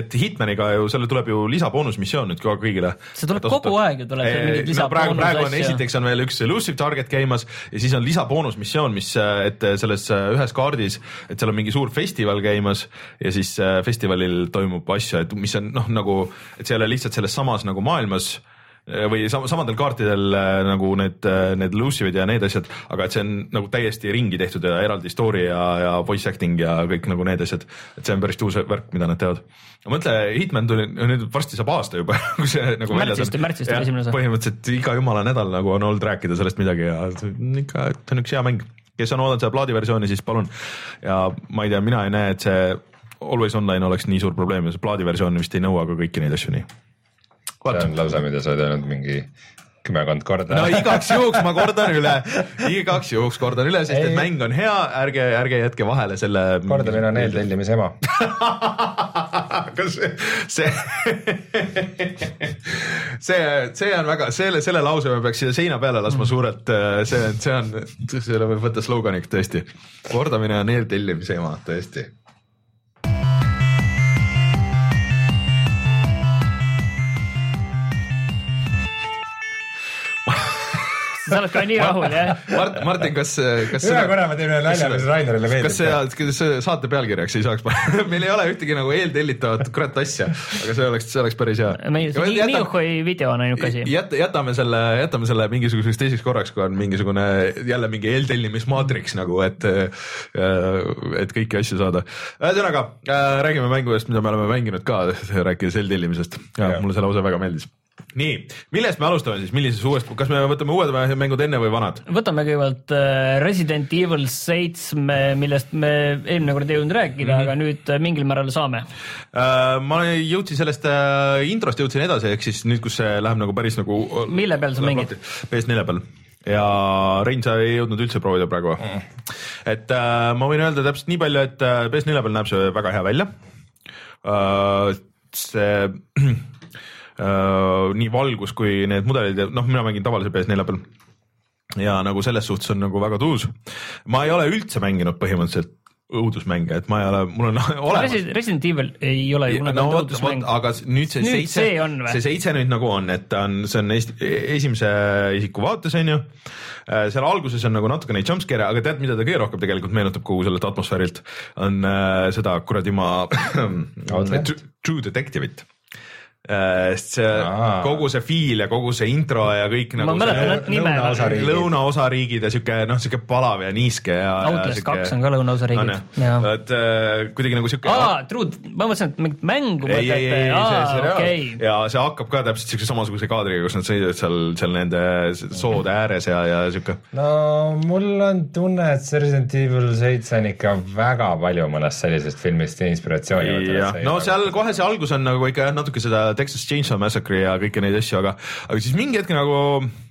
et Hitmaniga ju, selle tuleb ju lisaboonusmissioon nüüd ka kõigile. See tuleb kogu aeg ju tuleb seal mingeid no, praegu, praegu on lisaboonusasju. esiteks on veel üks elusive target käimas ja siis on lisaboonusmissioon, mis, et selles äh, ühes kaardis, et seal on mingi suur festival käimas ja siis äh, festivalil toimub asju, et mis on noh, nagu, et see ei ole lihtsalt selles samas nagu maailmas äh, või sam samadel kaartidel äh, nagu need, need elusive'id ja need asjad, aga et see on nagu täiesti ringi tehtud ja eraldi story ja, ja voice acting ja kõik nagu need asjad. et see on päris uus värk, mida nad teevad. mõtle, Hitman tuli, nüüd varsti saab aasta juba, [LAUGHS] kui see nagu Märtsist- on. märtsist Jah, esimene osa. põhimõtteliselt iga jumala nädal nagu on olnud rääkida sellest midagi ja on ikka, see on üks hea mäng. Kes on oodanud seda plaadiversiooni, siis palun. ja ma ei tea, mina ei näe, et see Always Online oleks nii suur probleem ja see plaadiversioon vist ei nõua ka kõiki neid asju nii. see on lause, mida sa oled öelnud mingi kümmekond korda no igaks juhuks ma kordan üle, igaks juhuks kordan üle, sest Ei. et mäng on hea, ärge, ärge jätke vahele selle. kordamine on eeltellimise ema [LAUGHS] kas see, see, see, see on väga, selle, selle lause me peaks siia seina peale laskma suurelt, see, see on, selle võib võtta sloganiks tõesti. kordamine on eeltellimise ema, tõesti sa oled ka nii rahul jah? Mart, Martin, kas, kas ühe korra ma teen ühe nalja, mis Rainerile meeldib. kas see, kas see saate pealkirjaks ei saaks panna [LAUGHS] meil ei ole ühtegi nagu eeltellitavat kurat asja, aga see oleks, see oleks päris hea. meil see Miuhoi video on ainuke asi. jät-, jätame selle, jätame selle mingisuguseks teiseks korraks, kui on mingisugune jälle mingi eeltellimismaatriks nagu, et et kõiki asju saada. ühesõnaga äh, räägime mängudest, mida me oleme mänginud ka, rääkides eeltellimisest mulle see lause väga meeldis nii, millest me alustame siis, millises uuest, kas me võtame uued mängud enne või vanad? võtame kõigepealt äh, Resident Evil seitsme, millest me eelmine kord ei jõudnud rääkida mm, -hmm. aga nüüd äh, mingil määral saame. ma jõudsin sellest introst jõudsin edasi, ehk siis nüüd, kus see läheb nagu päris nagu. mille peal sa mängid? PS4 peal ja Rein, sa ei jõudnud üldse proovida praegu mm.. et äh, ma võin öelda täpselt nii palju, et PS4 peal näeb see väga hea välja äh,. see [CLEARS THROAT] nii valgus kui need mudelid ja noh, mina mängin tavalise PS4 peal. ja nagu selles suhtes on nagu väga tuus. ma ei ole üldse mänginud põhimõtteliselt õudusmänge, et ma ei ole, mul on [LAUGHS] olemas. Resident Evil ei ole ju kunagi no, õudusmäng. aga nüüd see nüüd seitse, see, see seitse nüüd nagu on, et ta on, see on Eesti, esimese isiku vaates on ju. seal alguses on nagu natuke neid jumpscare'e, aga tead, mida ta kõige rohkem tegelikult meenutab kogu sellelt atmosfäärilt, on äh, seda kuradi ma True Detective'it sest see Aa. kogu see feel ja kogu see intro ja kõik nagu ma mäletan nime. lõunaosariigid ja siuke noh, siuke palav ja niiske ja. Outlast kaks on ka lõunaosariigid. et äh, kuidagi nagu siuke. aa, true, ma mõtlesin, et mingit mängu mõtlete, okei. ja see hakkab ka täpselt siukse samasuguse kaadriga, kus nad sõidavad seal, seal nende soode ääres ja, ja siuke. no mul on tunne, et Resident Evil seitse on ikka väga palju mõnest sellisest filmist inspiratsiooni võtnud. no seal kohe see algus on nagu ikka jah, natuke seda Texas Chainsaw Massacre'i ja kõiki neid asju, aga, aga siis mingi hetk nagu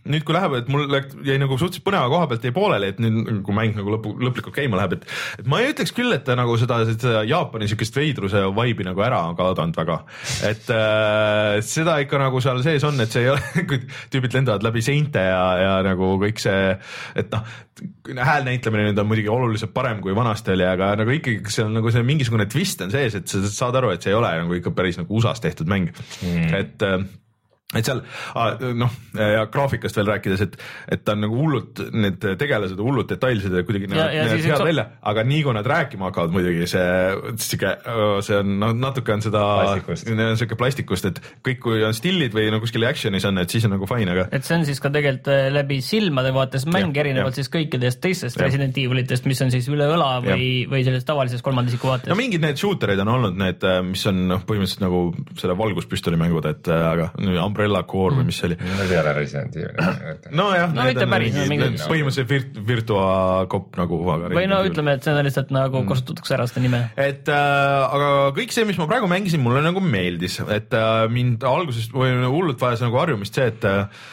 nüüd, kui läheb, et mul jäi nagu suhteliselt põneva koha pealt jäi pooleli, et nüüd kui mäng nagu lõpu, lõplikult käima läheb, et, et ma ei ütleks küll, et ta nagu seda, seda Jaapani siukest veidruse vibe'i nagu ära on kaotanud väga. et äh, seda ikka nagu seal sees on, et see ei ole, [LAUGHS] kui tüübid lendavad läbi seinte ja, ja nagu kõik see, et noh, hääl näitlemine nüüd on muidugi oluliselt parem kui vanasti oli, aga nagu ikkagi seal nagu see mingisugune twist on sees, et sa saad aru, et see ei ole nagu ikka päris nagu USA-s tehtud mäng mm., et äh, et seal noh, ja graafikast veel rääkides, et, et ta on nagu hullult, need tegelased on hullult detailsed ja kuidagi näevad head üks... välja, aga nii kui nad rääkima hakkavad muidugi see sihuke, see on noh, natuke on seda sihuke plastikust, et kõik, kui on stillid või no kuskil action'is on, et siis on nagu fine, aga. et see on siis ka tegelikult äh, läbi silmade vaates mäng ja, erinevalt ja. siis kõikidest teistest ja. Resident Evilitest, mis on siis üle õla või, või selles tavalises kolmanda isiku vaates. no mingid need shooter'id on olnud need, äh, mis on noh, põhimõtteliselt nagu selle valguspüstoli mängud, et äh, aga Umbrella Core või mis see oli. Need ei ole Resident Evil. nojah, no mitte päris. põhimõtteliselt virt-, Virtua cop nagu. või no ütleme, et see on lihtsalt nagu mm. kasutatakse ära seda nime. et äh, aga kõik see, mis ma praegu mängisin, mulle nagu meeldis, et äh, mind alguses või hullult vajas nagu harjumist see, et äh,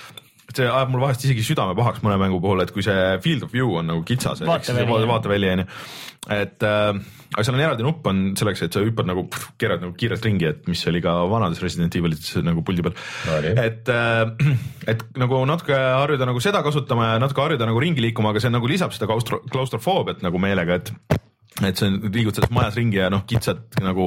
see ajab mul vahest isegi südame pahaks mõne mängu puhul, et kui see field of view on nagu kitsas, vaateväli onju, et äh, aga seal on eraldi nupp on selleks, et sa hüppad nagu, keerad nagu kiirelt ringi, et mis oli ka vanades Resident Evilites nagu puldi peal. No,. et, äh, et nagu natuke harjuda nagu seda kasutama ja natuke harjuda nagu ringi liikuma, aga see nagu lisab seda klaustro-, klaustrofoobiat nagu meelega, et et see on, liigud selles majas ringi ja noh, kitsad nagu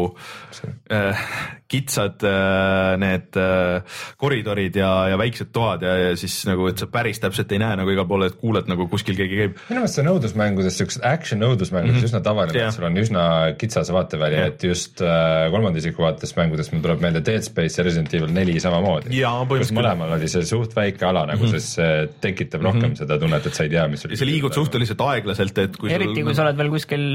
äh, kitsad äh, need äh, koridorid ja, ja väiksed toad ja, ja siis nagu, et sa päris täpselt ei näe nagu igal pool, et kuuled nagu kuskil keegi käib. minu meelest see on õudusmängudes, siuksed action õudusmängudes mm -hmm. üsna tavaline yeah., et sul on üsna kitsas vaateväli yeah., et just äh, kolmanda isiku vaates mängudes mul tuleb meelde Dead Space ja Resident Evil neli samamoodi. kus mõlemal oli see suht väike ala nagu mm, -hmm. sest see tekitab rohkem mm -hmm. seda tunnet, et sa ei tea, mis ja sa liigud suhteliselt aeglaselt, et kui eriti sul... kui sa oled veel kuskil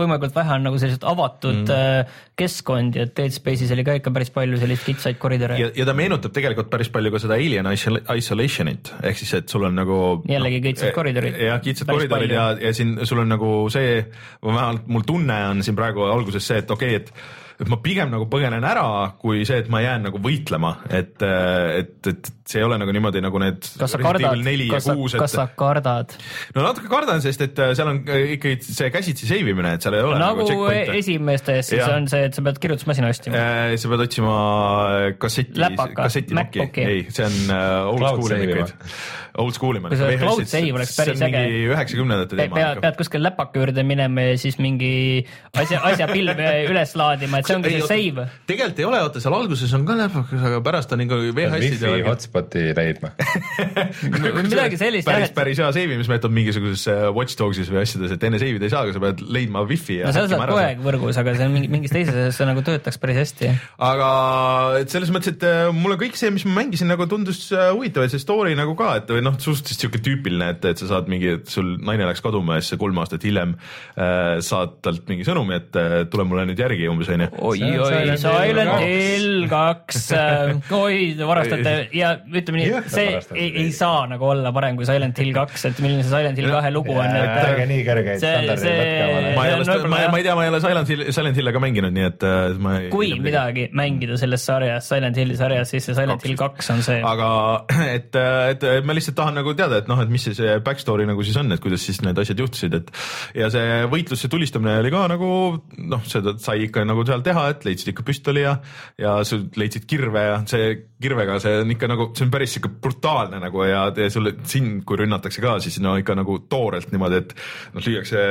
võimalikult vähe on nagu sellised avatud mm. -hmm. keskkond ja Dead Space'is oli ka ikka päris palju selliseid kitsaid koridore. ja, ja ta meenutab tegelikult päris palju ka seda Alien Isolationit ehk siis, et sul on nagu. jällegi no, kitsad koridorid. jah, kitsad koridorid ja, ja siin sul on nagu see, vähemalt mul tunne on siin praegu alguses see, et okei okay,, et et ma pigem nagu põgenen ära, kui see, et ma jään nagu võitlema, et, et, et see ei ole nagu niimoodi nagu need kas sa kardad ja kas sa, kuus, kas sa et kardad? no natuke kardan, sest et äh, seal on ikkagi see käsitsi save imine, et seal ei ole nagu checkpoint'e. esimestes, siis on see, et sa pead kirjutusmasina ostima. Äh, sa pead otsima kasseti, MacBooki. ei, see on äh, old school imik, old school imik. Kui see cloud save oleks päris äge. mingi üheksakümnendate teema pead, pead kuskil läpaka juurde minema ja siis mingi asja, asja pilve üles laadima, et see ongi see save. tegelikult ei ole, vaata seal alguses on ka läpakas, aga pärast on nagu VHS-id wifi hotspot'i leidma. midagi sellist päris, et päris hea save imismeetod mingisuguses äh, Watch Dogsis või asjades, et enne save ida ei saa, aga sa pead leidma wifi ja no häkkima saad kogu aeg võrgus, aga see on mingi, mingis teises asjas see nagu töötaks päris hästi. aga et selles mõttes, et äh, mulle kõik see, mis ma mängisin, nagu tundus äh, huvitav ja see story nagu ka, et või noh, suhteliselt sihuke tüüpiline, et, et sa saad mingi, et sul naine läks kaduma ja siis sa kolm aastat hiljem äh, saad talt mingi sõnumi, et tule mulle nüüd järgi umbes onju. oi, oi, Silent Hill kaks, oi, te varastate [LAUGHS] ja ütleme nii, see varastate. ei, ei saa nagu olla parem kui Silent Hill kaks, et milline see Silent Hill kahe lugu on, ärge et nii kõrgeid see- standardeid see- võtke omale. ma ei see ole ma, ma ei tea, ma ei ole Silent Hill, Silent Hill'e ka mänginud, nii et äh, ma ei kui midagi mängida selles sarjas, Silent Hilli sarjas, siis see Silent Hill kaks on see. aga [CLEARS THROAT] et, et ma lihtsalt tahan nagu teada, et noh, et mis see, see back story nagu siis on, et kuidas siis need asjad juhtusid, et ja see võitlus, see tulistamine oli ka nagu noh, seda sai ikka nagu seal teha, et leidsid ikka püstoli ja ja leidsid kirve ja see kirvega, see on ikka nagu, see on päris sihuke brutaalne nagu ja, ja sulle sind, kui rünnatakse ka, siis no ikka nagu toorelt niimoodi, et noh, lüüakse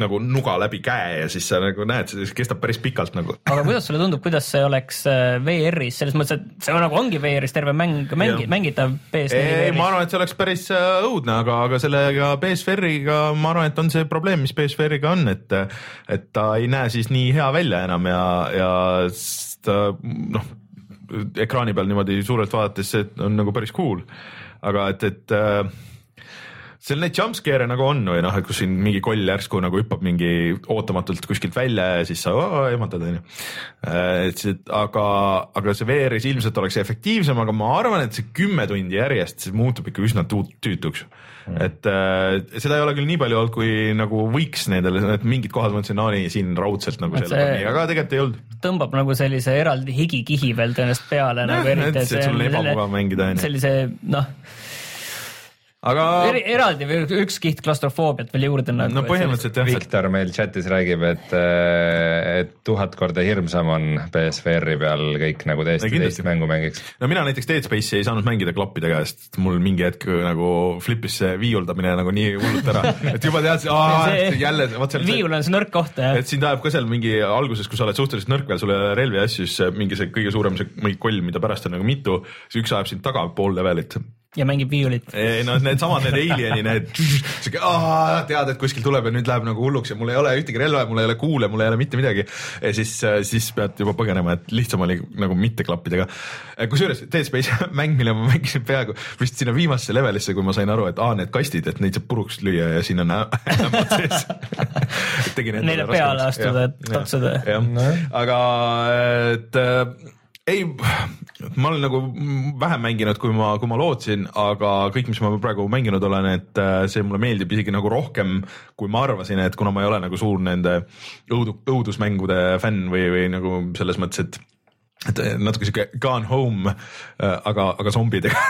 nagu nuga läbi käe ja siis sa nagu näed, see kestab päris pikalt nagu. Aga kuidas sulle tundub, kuidas see oleks äh, VR-is, selles mõttes, et see nagu ongi VR-is terve mäng, mängi- mängitav PS4 ei, ma arvan, et see oleks päris äh, õudne, aga, aga sellega BSVR-iga ma arvan, et on see probleem, mis BSVR-iga on, et et ta ei näe siis nii hea välja enam ja, ja ta noh, ekraani peal niimoodi suurelt vaadates see on nagu päris cool, aga et, et äh, seal neid jumpscare'e nagu on või noh, et kus siin mingi koll järsku nagu hüppab mingi ootamatult kuskilt välja ja siis sa ehmatad onju. et see, aga, aga see VR-is ilmselt oleks efektiivsem, aga ma arvan, et see kümme tundi järjest, see muutub ikka üsna tüütuks. Et äh, seda ei ole küll nii palju olnud, kui nagu võiks nendele, et mingid kohad mõtlesin, no nii siin raudselt nagu Et selle see- nii, aga tegelikult ei olnud. tõmbab nagu sellise eraldi higikihi veel tõenäoliselt peale Jah, nagu et eriti, see- sul on ebamugav mängida, onju. sellise noh, aga eraldi veel üks kiht klaustrofoobiat veel juurde nagu. no põhimõtteliselt jah, Viktor meil chatis räägib, et, et tuhat korda hirmsam on BSVR-i peal kõik nagu täiesti Ei, teist mängu mängiks. no mina näiteks Dead Space'i ei saanud mängida klappidega, sest mul mingi hetk nagu flipis see viiuldamine nagu nii hullult ära, [LAUGHS] et juba tead, See- jälle vot seal viiul on see nõrk koht jah. et sind ajab ka seal mingi alguses, kui sa oled suhteliselt nõrk veel, sul ei ole relvi ja asju, siis mingi see kõige suurem see mingi koll, mida pärast on nagu mitu, siis üks ajab sind taga pool levelit. Ja mängib viiulit. ei no needsamad, need Alieni need, siuke tead, et kuskil tuleb ja nüüd läheb nagu hulluks ja mul ei ole ühtegi relva, mul ei ole kuule, mul ei ole mitte midagi. ja siis, siis pead juba põgenema, et lihtsam oli nagu mitte klappidega. kusjuures Dead Space [LAUGHS] mäng, mille ma mängisin peaaegu vist sinna viimasesse levelisse, kui ma sain aru, et aa, need kastid, et neid saab puruks lüüa ja siin on ämbad sees. [LAUGHS] tegin endale Neile peale raskemaks. astuda, et tatsuda. jah aga et äh, ei, ma olen nagu vähem mänginud, kui ma, kui ma lootsin, aga kõik, mis ma praegu mänginud olen, et äh, see mulle meeldib isegi nagu rohkem, kui ma arvasin, et kuna ma ei ole nagu suur nende õudu, õudusmängude fänn või, või nagu selles mõttes, et et natuke sihuke gone home, aga, aga zombidega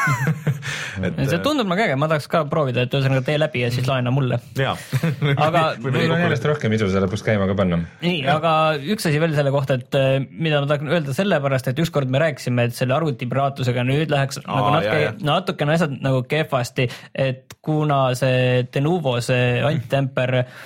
[LAUGHS] et see tundub nagu äge, ma tahaks ka proovida, et ühesõnaga tee läbi ja siis laena mulle. Aga [LAUGHS] mul on järjest rohkem isu selle lõpus käima ka panna. nii, aga üks asi veel selle kohta, et mida ma tahan öelda sellepärast, et ükskord me rääkisime, et selle arvutipiraatusega nüüd läheks Aa, nagu Aa, natuke jah,, jah. natukene asjad nagu kehvasti, et kuna see Denuvo, see [CLEARS THROAT] antitemper äh,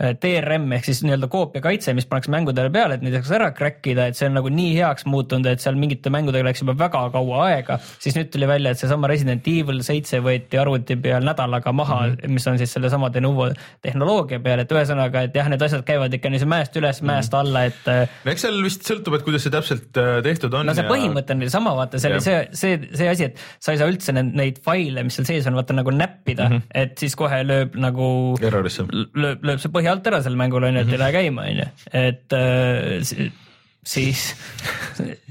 DRM ehk siis nii-öelda koopiakaitse, mis pannakse mängudele peale, et neid saaks ära crack ida, et see on nagu nii heaks muutunud, et seal mingite mängudega läks juba väga kaua aega, siis nüüd tuli välja, et seesama Resident Evil seitse võeti arvuti peal nädalaga maha mm, -hmm. mis on siis sellesama Denuvo tehnoloogia peal, et ühesõnaga, et jah, need asjad käivad ikka niiviisi mäest üles, mäest alla, et äh, no eks seal vist sõltub, et kuidas see täpselt äh, tehtud on. no see põhimõte on neil sama, vaata see oli see, see, see asi, et sa ei saa üldse neid, neid faile, mis seal sees on, vaata nagu näppida mm, -hmm. et siis kohe lööb nagu errorisse. lööb, lööb see põhja alt ära sel mängul onju, et ei lähe käima onju, et äh, siis,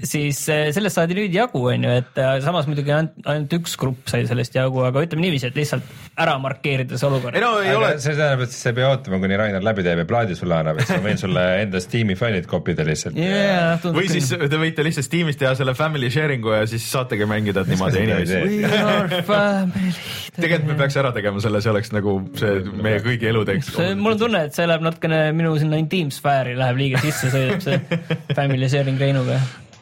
siis äh, sellest saadi nüüd jagu, on ju, et äh, samas muidugi ainult, ainult üks grupp sai sellest jagu, aga ütleme niiviisi, et lihtsalt ära markeerida see olukord. ei no ei aga ole, see tähendab, et sa ei pea ootama, kuni Rainer läbi teeb ja plaadi sulle annab, et ma võin sulle [LAUGHS] enda Steam'i failid kopida lihtsalt Yeah, tundub või siis te võite lihtsalt Steamis teha selle family sharing'u ja siis saategi mängida niimoodi [LAUGHS] family. tegelikult me peaks ära tegema selle, see oleks nagu see meie kõigi elu teeks. see, mul on tunne, et see läheb natukene minu sinna intiimsfääri läheb liiga sisse, sõidab see [LAUGHS] family sharing Reinuga.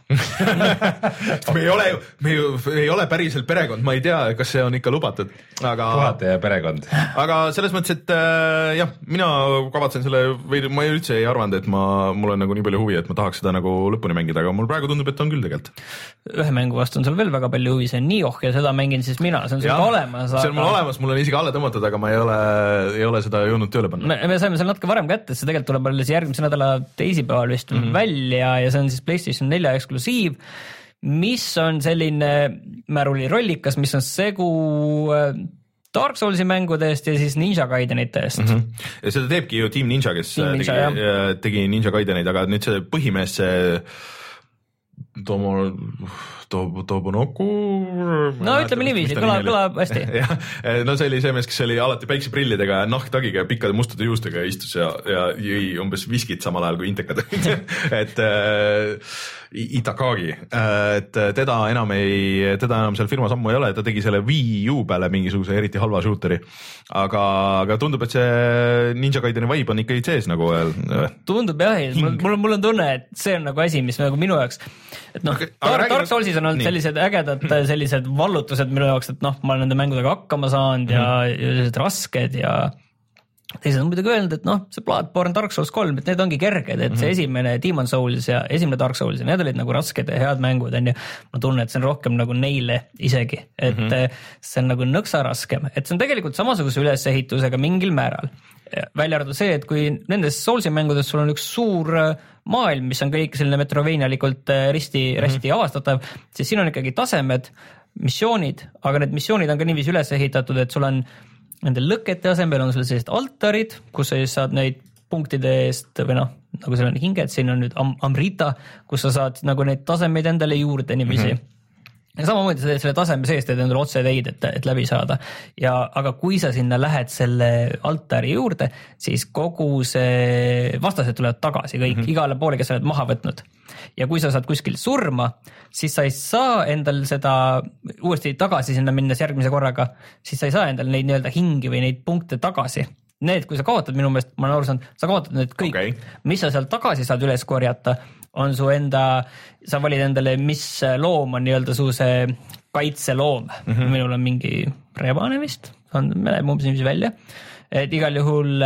[LAUGHS] me ei ole ju, me ju ei ole päriselt perekond, ma ei tea, kas see on ikka lubatud, aga, puhata ja perekond. aga selles mõttes, et äh, jah, mina kavatsen selle või ma ei- üldse ei arvanud, et ma, mul on nagu nii palju huvi, et ma tahaks seda nagu lõpuni mängida, aga mul praegu tundub, et on küll tegelikult. ühe mängu vastu on sul veel väga palju huvi, see on Nioh ja seda mängin siis mina, see on sul ka olemas. see on mul olemas, mul on isegi alla tõmmatud, aga ma ei ole, ei ole seda jõudnud tööle panna. me, me saime selle natuke varem kätte, see tegelikult tuleb alles järgmise nädala teisipäeval vist mm -hmm. välja ja see on siis Playstation nelja eksklusiiv, mis on selline märulirollikas, mis on segu äh, Dark Soulsi mängudest ja siis Ninja Gaidenitest mm. -hmm. ja seda teebki ju Team Ninja, kes Team Ninja, tegi, tegi Ninja Gaideneid, aga nüüd see põhimees, see Tomo, Tobo, Tobonoku. no ütleme niiviisi, kõlab, kõlab hästi. [LAUGHS] jah, no see oli see mees, kes oli alati päikseprillidega, nahktagiga ja pikkade mustade juustega ja istus ja, ja jõi umbes viskit samal ajal kui intekad. [LAUGHS] et äh, Itakagi, et teda enam ei, teda enam seal firmas ammu ei ole, ta tegi selle Wii U peale mingisuguse eriti halva shooter'i. aga, aga tundub, et see Ninja Gaideni vibe on ikka sees nagu veel. tundub jah, mul, on, mul on tunne, et see on nagu asi, mis nagu minu jaoks, et noh aga Dark, räägi Dark Soulsis on olnud nii. sellised ägedad [CLEARS THROAT] sellised vallutused minu jaoks, et noh, ma olen nende mängudega hakkama saanud ja, Mhm. ja sellised rasked ja teised on muidugi öelnud, et noh, see Bloodborne, Dark Souls kolm, et need ongi kerged, et Mhm. see esimene Demon Souls ja esimene Dark Souls ja need olid nagu rasked ja head mängud onju. ma tunnen, et see on rohkem nagu neile isegi, et mm Mhm. -hmm. see on nagu nõksa raskem, et see on tegelikult samasuguse ülesehitusega mingil määral. välja arvatud see, et kui nendes Soulsi mängudes sul on üks suur äh, maailm, mis on kõik selline metroveenialikult äh, risti, risti avastatav, siis siin on ikkagi tasemed, missioonid, aga need missioonid on ka niiviisi üles ehitatud, et sul on nende lõkete asemel on sul sellised altarid, kus sa siis saad neid punktide eest või noh, nagu seal on hinged, siin on nüüd Am Amrita, kus sa saad nagu neid tasemeid endale juurde niiviisi mm. -hmm ja samamoodi sa teed selle taseme sees teed endale otseteid, et, et läbi saada ja, aga kui sa sinna lähed selle altari juurde, siis kogu see, vastased tulevad tagasi kõik mm -hmm. igale poole, kes sa oled maha võtnud. ja kui sa saad kuskil surma, siis sa ei saa endal seda uuesti tagasi sinna minnes järgmise korraga, siis sa ei saa endale neid nii-öelda hingi või neid punkte tagasi. Need, kui sa kaotad, minu meelest ma olen aru saanud, sa kaotad need kõik okay., mis sa sealt tagasi saad üles korjata, on su enda, sa valid endale, mis loom on nii-öelda su see kaitseloom mm. -hmm. minul on mingi rebane vist, on, näeme umbes niiviisi välja. et igal juhul,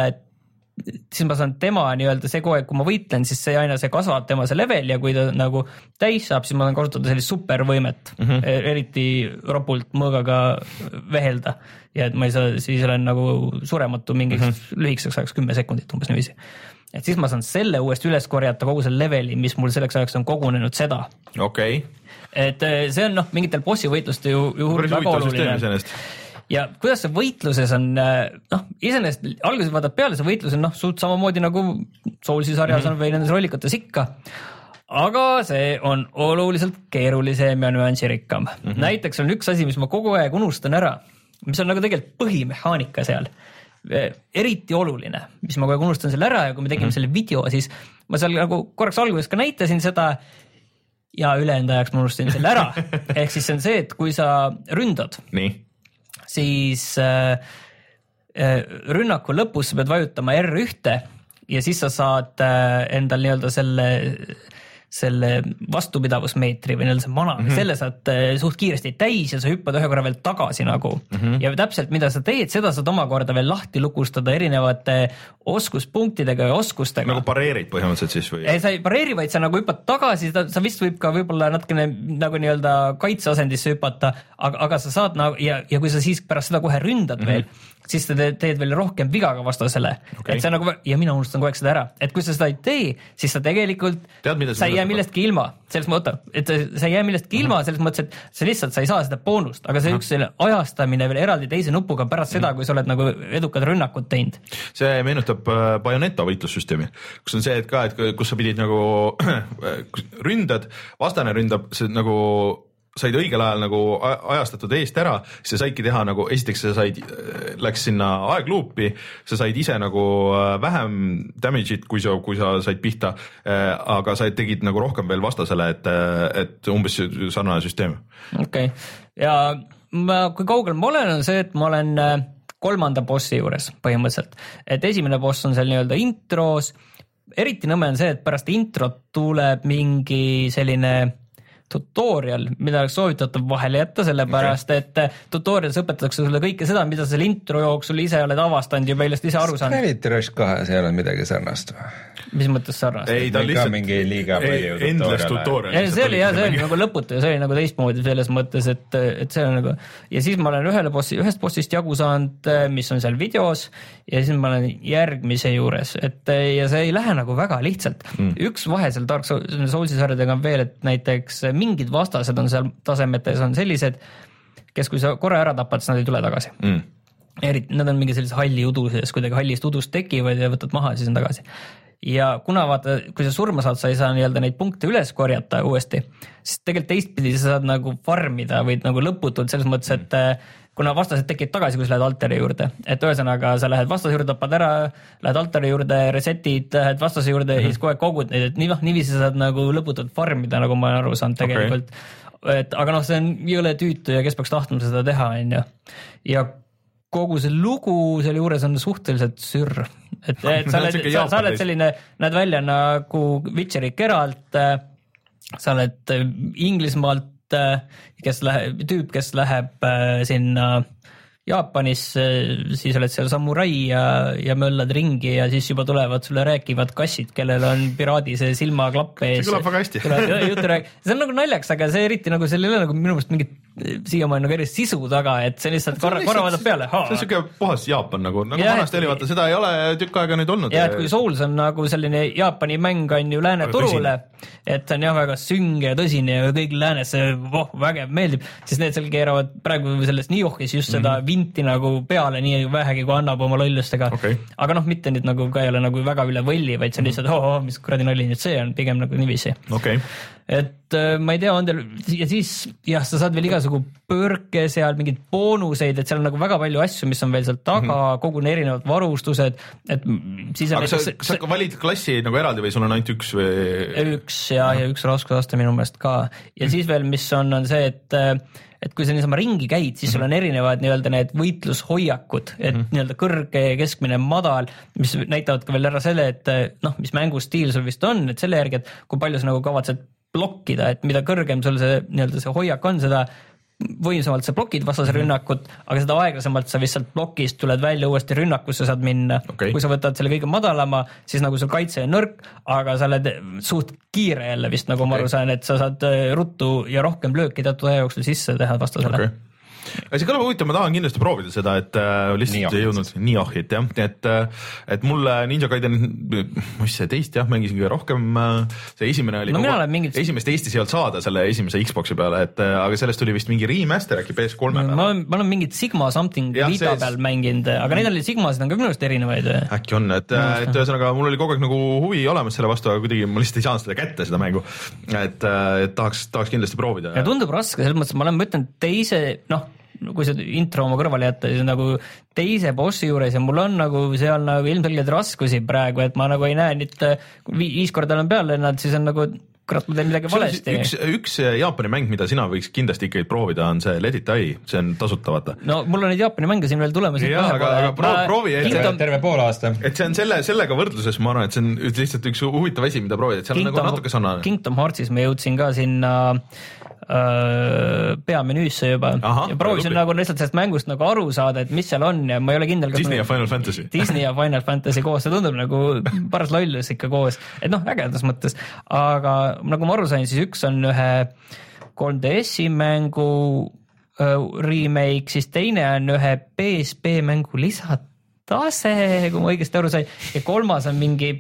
siis ma saan tema nii-öelda see kogu aeg, kui ma võitlen, siis see aina, see kasvab tema see level ja kui ta nagu täis saab, siis ma saan kasutada sellist supervõimet mm, -hmm. eriti ropult mõõgaga vehelda. ja et ma ei saa, siis olen nagu surematu mingiks mm -hmm. lühikeseks ajaks, kümme sekundit umbes niiviisi et siis ma saan selle uuesti üles korjata, kogu selle leveli, mis mul selleks ajaks on kogunenud seda. okei, et eh, see on noh, mingitel bossi võitluste ju, ju päris väga oluline. ja kuidas see võitluses on, noh, iseenesest alguses vaatad peale, see võitlus on noh, suht samamoodi nagu Soulsi sarjas mm -hmm. on või nendes rollikutes ikka. aga see on oluliselt keerulisem ja nüansirikkam mm. -hmm. näiteks on üks asi, mis ma kogu aeg unustan ära, mis on nagu tegelikult põhimehaanika seal eriti oluline, mis ma kogu aeg unustan selle ära ja kui me tegime mm -hmm. selle video, siis ma seal nagu korraks alguses ka näitasin seda ja ülejäänud ajaks ma unustasin selle ära. [LAUGHS] ehk siis see on see, et kui sa ründad, nii, siis äh, rünnaku lõpus sa pead vajutama R1-te ja siis sa saad endal nii-öelda selle, selle vastupidavusmeetri või nii-öelda see mana mm, -hmm. selle saad äh, suht kiiresti täis ja sa hüppad ühe korra veel tagasi nagu mm. -hmm. ja täpselt, mida sa teed, seda saad omakorda veel lahti lukustada erinevate oskuspunktidega ja oskustega nagu pareerid põhimõtteliselt siis või? ei, sa ei pareeri, vaid sa nagu hüppad tagasi, sa vist võib ka võib-olla natukene nagu nii-öelda kaitseasendisse hüpata, aga, aga sa saad nagu ja, ja kui sa siis pärast seda kohe ründad mm -hmm. veel, siis sa teed, teed veel rohkem viga ka vastasele. Okei. et see nagu ja mina unustan kogu aeg seda ära, et kui sa seda ei tee, siis sa tegelikult, sa ei jää millestki ilma, selles mõttes, et sa ei jää millestki ilma selles mõttes, et sa lihtsalt, sa ei saa seda boonust, aga see üks selle ajastamine veel eraldi teise nupuga pärast seda, kui sa oled nagu edukad rünnakud teinud. see meenutab äh, Bayoneta võitlussüsteemi, kus on see, et ka, et kus sa pidid nagu [CLEARS THROAT] ründad, vastane ründab, see nagu said õigel ajal nagu ajastatud eest ära, siis sa saidki teha nagu esiteks sa said, läks sinna aegluupi, sa said ise nagu äh, vähem damage'it, kui sa, kui sa said pihta. Äh, aga sa tegid nagu rohkem veel vastasele, et, et umbes sarnane süsteem. okei okay., ja ma, kui kaugel ma olen, on see, et ma olen äh, kolmanda bossi juures põhimõtteliselt, et esimene boss on seal nii-öelda intros eriti nõme on see, et pärast introt tuleb mingi selline tutorial, mida oleks soovitatav vahele jätta, sellepärast okay. et eh, tutorialis õpetatakse sulle kõike seda, mida sa selle intro jooksul ise oled avastanud ja millest ise aru saanud. Gravity Rush kahes ei ole midagi sarnast või? mis mõttes sarnast? ei, ta lihtsalt mingi liiga palju tutorial'e. see oli jah, see oli nagu lõputu ja see oli nagu teistmoodi selles mõttes, et, et see on nagu ja siis ma olen ühele bossi, ühest bossist jagu saanud, mis on seal videos ja siis ma olen järgmise juures, et ja see ei lähe nagu väga lihtsalt mm.. üks vahe seal Dark Soulsi sarjadega on veel, et näiteks mingid vastased on seal tasemetes on sellised, kes, kui sa korra ära tapad, siis nad ei tule tagasi mm. eriti, nad on mingi sellise halli udu sees, kuidagi hallist udust tekivad ja võtad maha, siis on tagasi. ja kuna vaata, kui sa surma saad, sa ei saa nii-öelda neid punkte üles korjata uuesti, siis tegelikult teistpidi sa saad nagu farm ida või nagu lõputult selles mõttes, et mm kuna vastased tekivad tagasi, kui sa lähed altari juurde, et ühesõnaga sa lähed vastase juurde, tapad ära, lähed altari juurde, reset'id, lähed vastase juurde mm -hmm. ja siis kogu aeg kogud neid, et nii noh, niiviisi saad nagu lõputult farm ida, nagu ma olen aru saanud tegelikult. Okay.. et aga noh, see on jõle tüütu ja kes peaks tahtma seda teha, on ju. ja kogu see lugu selle juures on suhteliselt sürr, et, [LAUGHS] et sa oled, sa, sa oled selline, näed välja nagu Witcheri Geralt, sa oled Inglismaalt Äh, kes läheb, tüüp, kes läheb äh, sinna Jaapanisse, siis oled seal samurai ja, ja möllad ringi ja siis juba tulevad sulle rääkivad kassid, kellel on piraadi see silmaklapp ees. see kõlab väga hästi. see on nagu naljakas, aga see eriti nagu seal ei ole nagu minu meelest mingit siiamaani nagu erilist sisu taga, et see lihtsalt korra, korra vaatad peale. see on siuke puhas Jaapan nagu, nagu ja, vanasti oli, vaata seda ei ole tükk aega nüüd olnud. ja et kui Souls on nagu selline Jaapani mäng on ju lääne turule, et see on jah, väga sünge ja tõsine ja kõik läänes see voh, vägev, meeldib, siis need seal keeravad praegu selles Niohis just seda mm -hmm. vinti nagu peale nii vähegi, kui annab oma lollustega okay.. aga noh, mitte nüüd nagu ka ei ole nagu väga üle võlli, vaid see on lihtsalt oh, oh, mis kuradi nali nüüd see on, pigem nagu niiviisi okay et äh, ma ei tea, on teil ja siis jah, sa saad veel igasugu põrke seal, mingeid boonuseid, et seal on nagu väga palju asju, mis on veel seal taga mm, -hmm. koguni erinevad varustused, et siis. aga sa, sa valid klassi nagu eraldi või sul on ainult üks või? üks ja, ja üks raskusaste minu meelest ka ja mm -hmm. siis veel, mis on, on see, et et kui sa niisama ringi käid, siis mm -hmm. sul mhm. on erinevad nii-öelda need võitlushoiakud, et mm -hmm. nii-öelda kõrge, keskmine, madal, mis näitavad ka veel ära selle, et noh, mis mängustiil sul vist on, et selle järgi, et kui palju sa nagu kavatsed blokkida, et mida kõrgem sul see nii-öelda see hoiak on, seda võimsamalt sa blokid vastase mm -hmm. rünnakut, aga seda aeglasemalt sa lihtsalt plokist tuled välja uuesti rünnakusse saad minna okay.. kui sa võtad selle kõige madalama, siis nagu sul kaitse on nõrk, aga sa oled suht kiire jälle vist, nagu okay. ma aru saan, et sa saad äh, ruttu ja rohkem lööki teatud aja jooksul sisse teha vastasele okay aga see kõlab huvitav, ma tahan kindlasti proovida seda, et äh, lihtsalt ei jõudnud Niohit jah, et, äh, et mulle Ninja Gaiden, mis see teist jah, mängisin kõige rohkem äh,. see esimene oli no,, mingit... esimest Eestis ei olnud saada selle esimese Xbox'i peale, et äh, aga sellest tuli vist mingi remaster äkki PS3 peale. ma olen, ma olen mingit Sigma something ja, Vita peal mänginud, aga neid oli Sigmasid on ka minu arust erinevaid. äkki on, et, et ühesõnaga mul oli kogu aeg nagu huvi olemas selle vastu, aga kuidagi ma lihtsalt ei saanud seda kätte, seda mängu. et, et tahaks, tahaks kindlasti proovida. ja tundub raske, selles mõttes, ma olen mõtelnud teise, noh kui see intro oma kõrvale jätta, siis nagu teise bossi juures ja mul on nagu seal nagu ilmselgelt raskusi praegu, et ma nagu ei näe nüüd, viis korda olen peal lennanud, siis on nagu kurat, ma teen midagi valesti. üks, üks Jaapani mäng, mida sina võiks kindlasti ikkagi proovida, on see Let it die, see on tasuta, vaata. no mul on neid Jaapani mänge siin veel tulemas. jah, aga, aga proovi, proovi. Kingdom... terve pool aasta. et see on selle, sellega võrdluses, ma arvan, et see on lihtsalt üks huvitav asi, mida proovida, et seal Kingdom, on nagu natuke sarnane. Kingdom Heartsis ma jõudsin ka sinna peamenüüsse juba Aha, ja proovisin nagu lihtsalt sellest mängust nagu aru saada, et mis seal on ja ma ei ole kindel. Disney ja Final Fantasy. Disney ja Final [LAUGHS] Fantasy koos, see tundub nagu paras lollus ikka koos, et noh, ägedas mõttes, aga nagu ma aru sain, siis üks on ühe 3DS-i mängu remake, siis teine on ühe PSP mängu lisatase, kui ma õigesti aru sain ja kolmas on mingi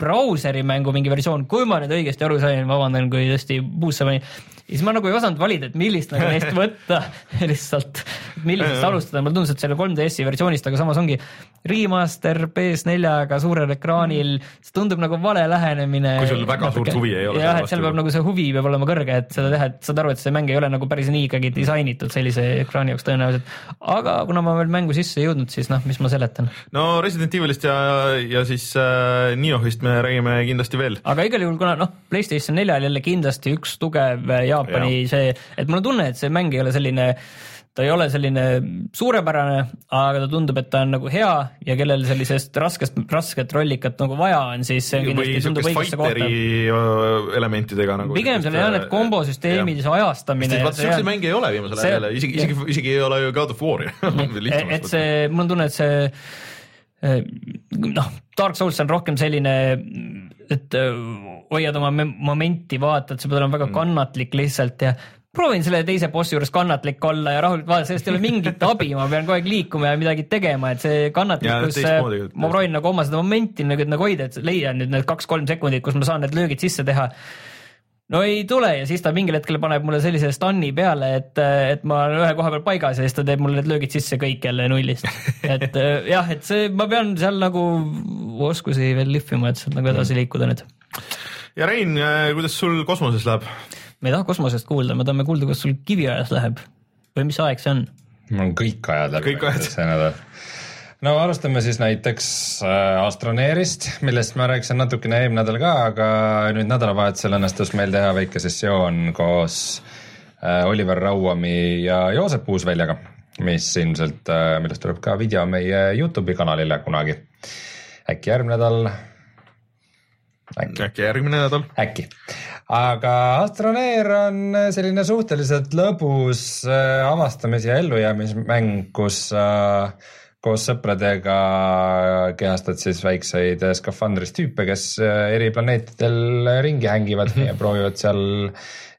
brauseri mängu mingi versioon, kui ma nüüd õigesti aru sain, vabandan, kui tõesti puusse panin. Ja siis ma nagu ei osanud valida, et millist nagu neist võtta [LAUGHS] lihtsalt, millisest alustada, mulle tundus, et selle 3DS-i versioonist, aga samas ongi remaster PS4-ga suurel ekraanil, see tundub nagu vale lähenemine. Kui sul väga suurt huvi ei ole jah, et seal peab nagu see huvi peab olema kõrge, et seda teha, et saad aru, et see mäng ei ole nagu päris nii ikkagi disainitud sellise ekraani jaoks tõenäoliselt. aga kuna ma veel mängu sisse ei jõudnud, siis noh, mis ma seletan. no Resident Evilist ja, ja siis äh, Niohist me räägime kindlasti veel. aga igal juhul, kuna noh, PlayStation neljal jälle kindlasti üks tugev Jaapani ja. see, et mul on tunne, et see mäng ei ole selline ta ei ole selline suurepärane, aga ta tundub, et ta on nagu hea ja kellel sellisest raskest, rasket rollikat nagu vaja on, siis see kindlasti tundub õigesse kohta öö, elementidega nagu. pigem seal jah, need kombosüsteemid, see ajastamine. vaata siukseid mänge ei ole viimasel ajal jälle, isegi, isegi, isegi ei ole ju God of War'i [LAUGHS] et see, mul on tunne, et see noh, Dark Souls on rohkem selline, et eh, hoiad oma momenti, vaatad, sa pead olema Mm. väga kannatlik lihtsalt ja proovin selle teise bossi juures kannatlik olla ja rahulikult vaadata, sellest ei ole mingit [LAUGHS] abi, ma pean kogu aeg liikuma ja midagi tegema, et see kannatlikkus teistmoodi, ma proovin nagu oma seda momenti nagu, nagu hoida, et leian nüüd need kaks-kolm sekundit, kus ma saan need löögid sisse teha no ei tule ja siis ta mingil hetkel paneb mulle sellise stun'i peale, et, et ma olen ühe koha peal paigas ja siis ta teeb mulle need löögid sisse kõik jälle nullist. [LAUGHS] et äh, jah, et see, ma pean seal nagu oskusi veel lihvima, et sealt nagu edasi liikuda nüüd. ja Rein, kuidas sul kosmoses läheb? me ei taha kosmosest kuulda, me tahame kuulda, kuidas sul kiviajas läheb või mis aeg see on? mul on kõik ajad läbi Kõik ajad. see nädal. No alustame siis näiteks äh, Astroneerist, millest ma rääkisin natukene eelmine nädal ka, aga nüüd nädalavahetusel õnnestus meil teha väike sessioon koos äh, Oliver Rauami ja Joosep Uusväljaga, mis ilmselt äh,, millest tuleb ka video meie Youtube'i kanalile kunagi. äkki järgmine nädal, äkki äkki järgmine nädal? äkki, aga Astroneer on selline suhteliselt lõbus äh, avastamis- ja ellujäämismäng, kus sa koos sõpradega kehastad siis väikseid äh, skafandris tüüpe, kes äh, eri planeetidel ringi hängivad ja [LAUGHS] proovivad seal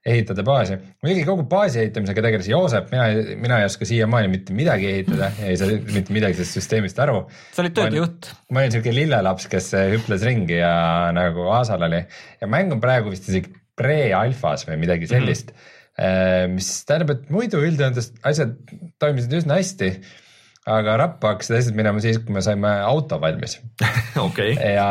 ehitada baasi. muidugi kogu baasi ehitamisega tegeles Joosep, mina, mina ei oska siiamaani mitte midagi ehitada, ei saa mitte midagi sellest süsteemist aru sa olid töödejuht. ma olin siuke lillelaps, kes hüples ringi ja nagu Aasal oli ja mäng on praegu vist isegi pre-alfas või midagi sellist mm. -hmm. mis tähendab, et muidu üldjoontes asjad toimisid üsna hästi. Aga rappa hakkasid asjad minema siis, kui me saime auto valmis [LAUGHS] okei, ja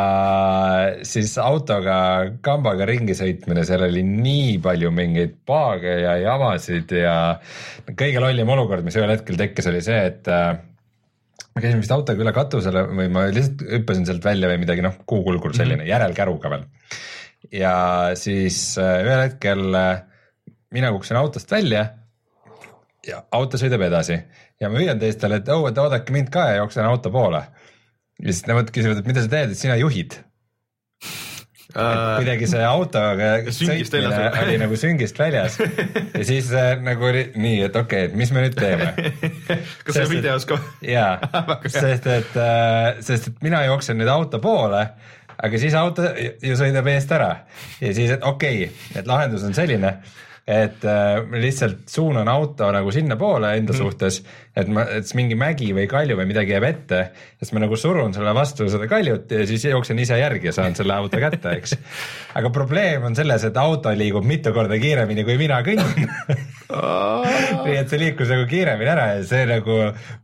siis autoga kambaga ringi sõitmine, seal oli nii palju mingeid paage ja jamasid ja kõige lollim olukord, mis ühel hetkel tekkis, oli see, et äh, ma käisin vist autoga üle katusele või ma lihtsalt hüppasin sealt välja või midagi, noh, kuukulgur selline mm -hmm. järelkäruga veel. ja siis äh, ühel hetkel äh, mina kukkusin autost välja ja auto sõidab edasi ja ma hüüan teistele, et oh, et oodake mind ka ja jooksen auto poole. ja siis nemad küsivad, et mida sa teed, et sina juhid. kuidagi see autoga sõitmine oli nagu süngist väljas ja siis äh, nagu oli nii, et okei okay,, et mis me nüüd teeme [LAUGHS] kas see et- videos ka? jaa, [LAUGHS] sest et, sest et mina jooksen nüüd auto poole, aga siis auto ju sõidab eest ära ja siis, et okei okay,, et lahendus on selline, et äh, lihtsalt suunan auto nagu sinnapoole enda mm. suhtes, et ma, et mingi mägi või kalju või midagi jääb ette, siis ma nagu surun selle vastu seda kaljut ja siis jooksen ise järgi ja saan selle auto kätte, eks. aga probleem on selles, et auto liigub mitu korda kiiremini, kui mina kõnnin nii et see liikus nagu kiiremini ära ja see nagu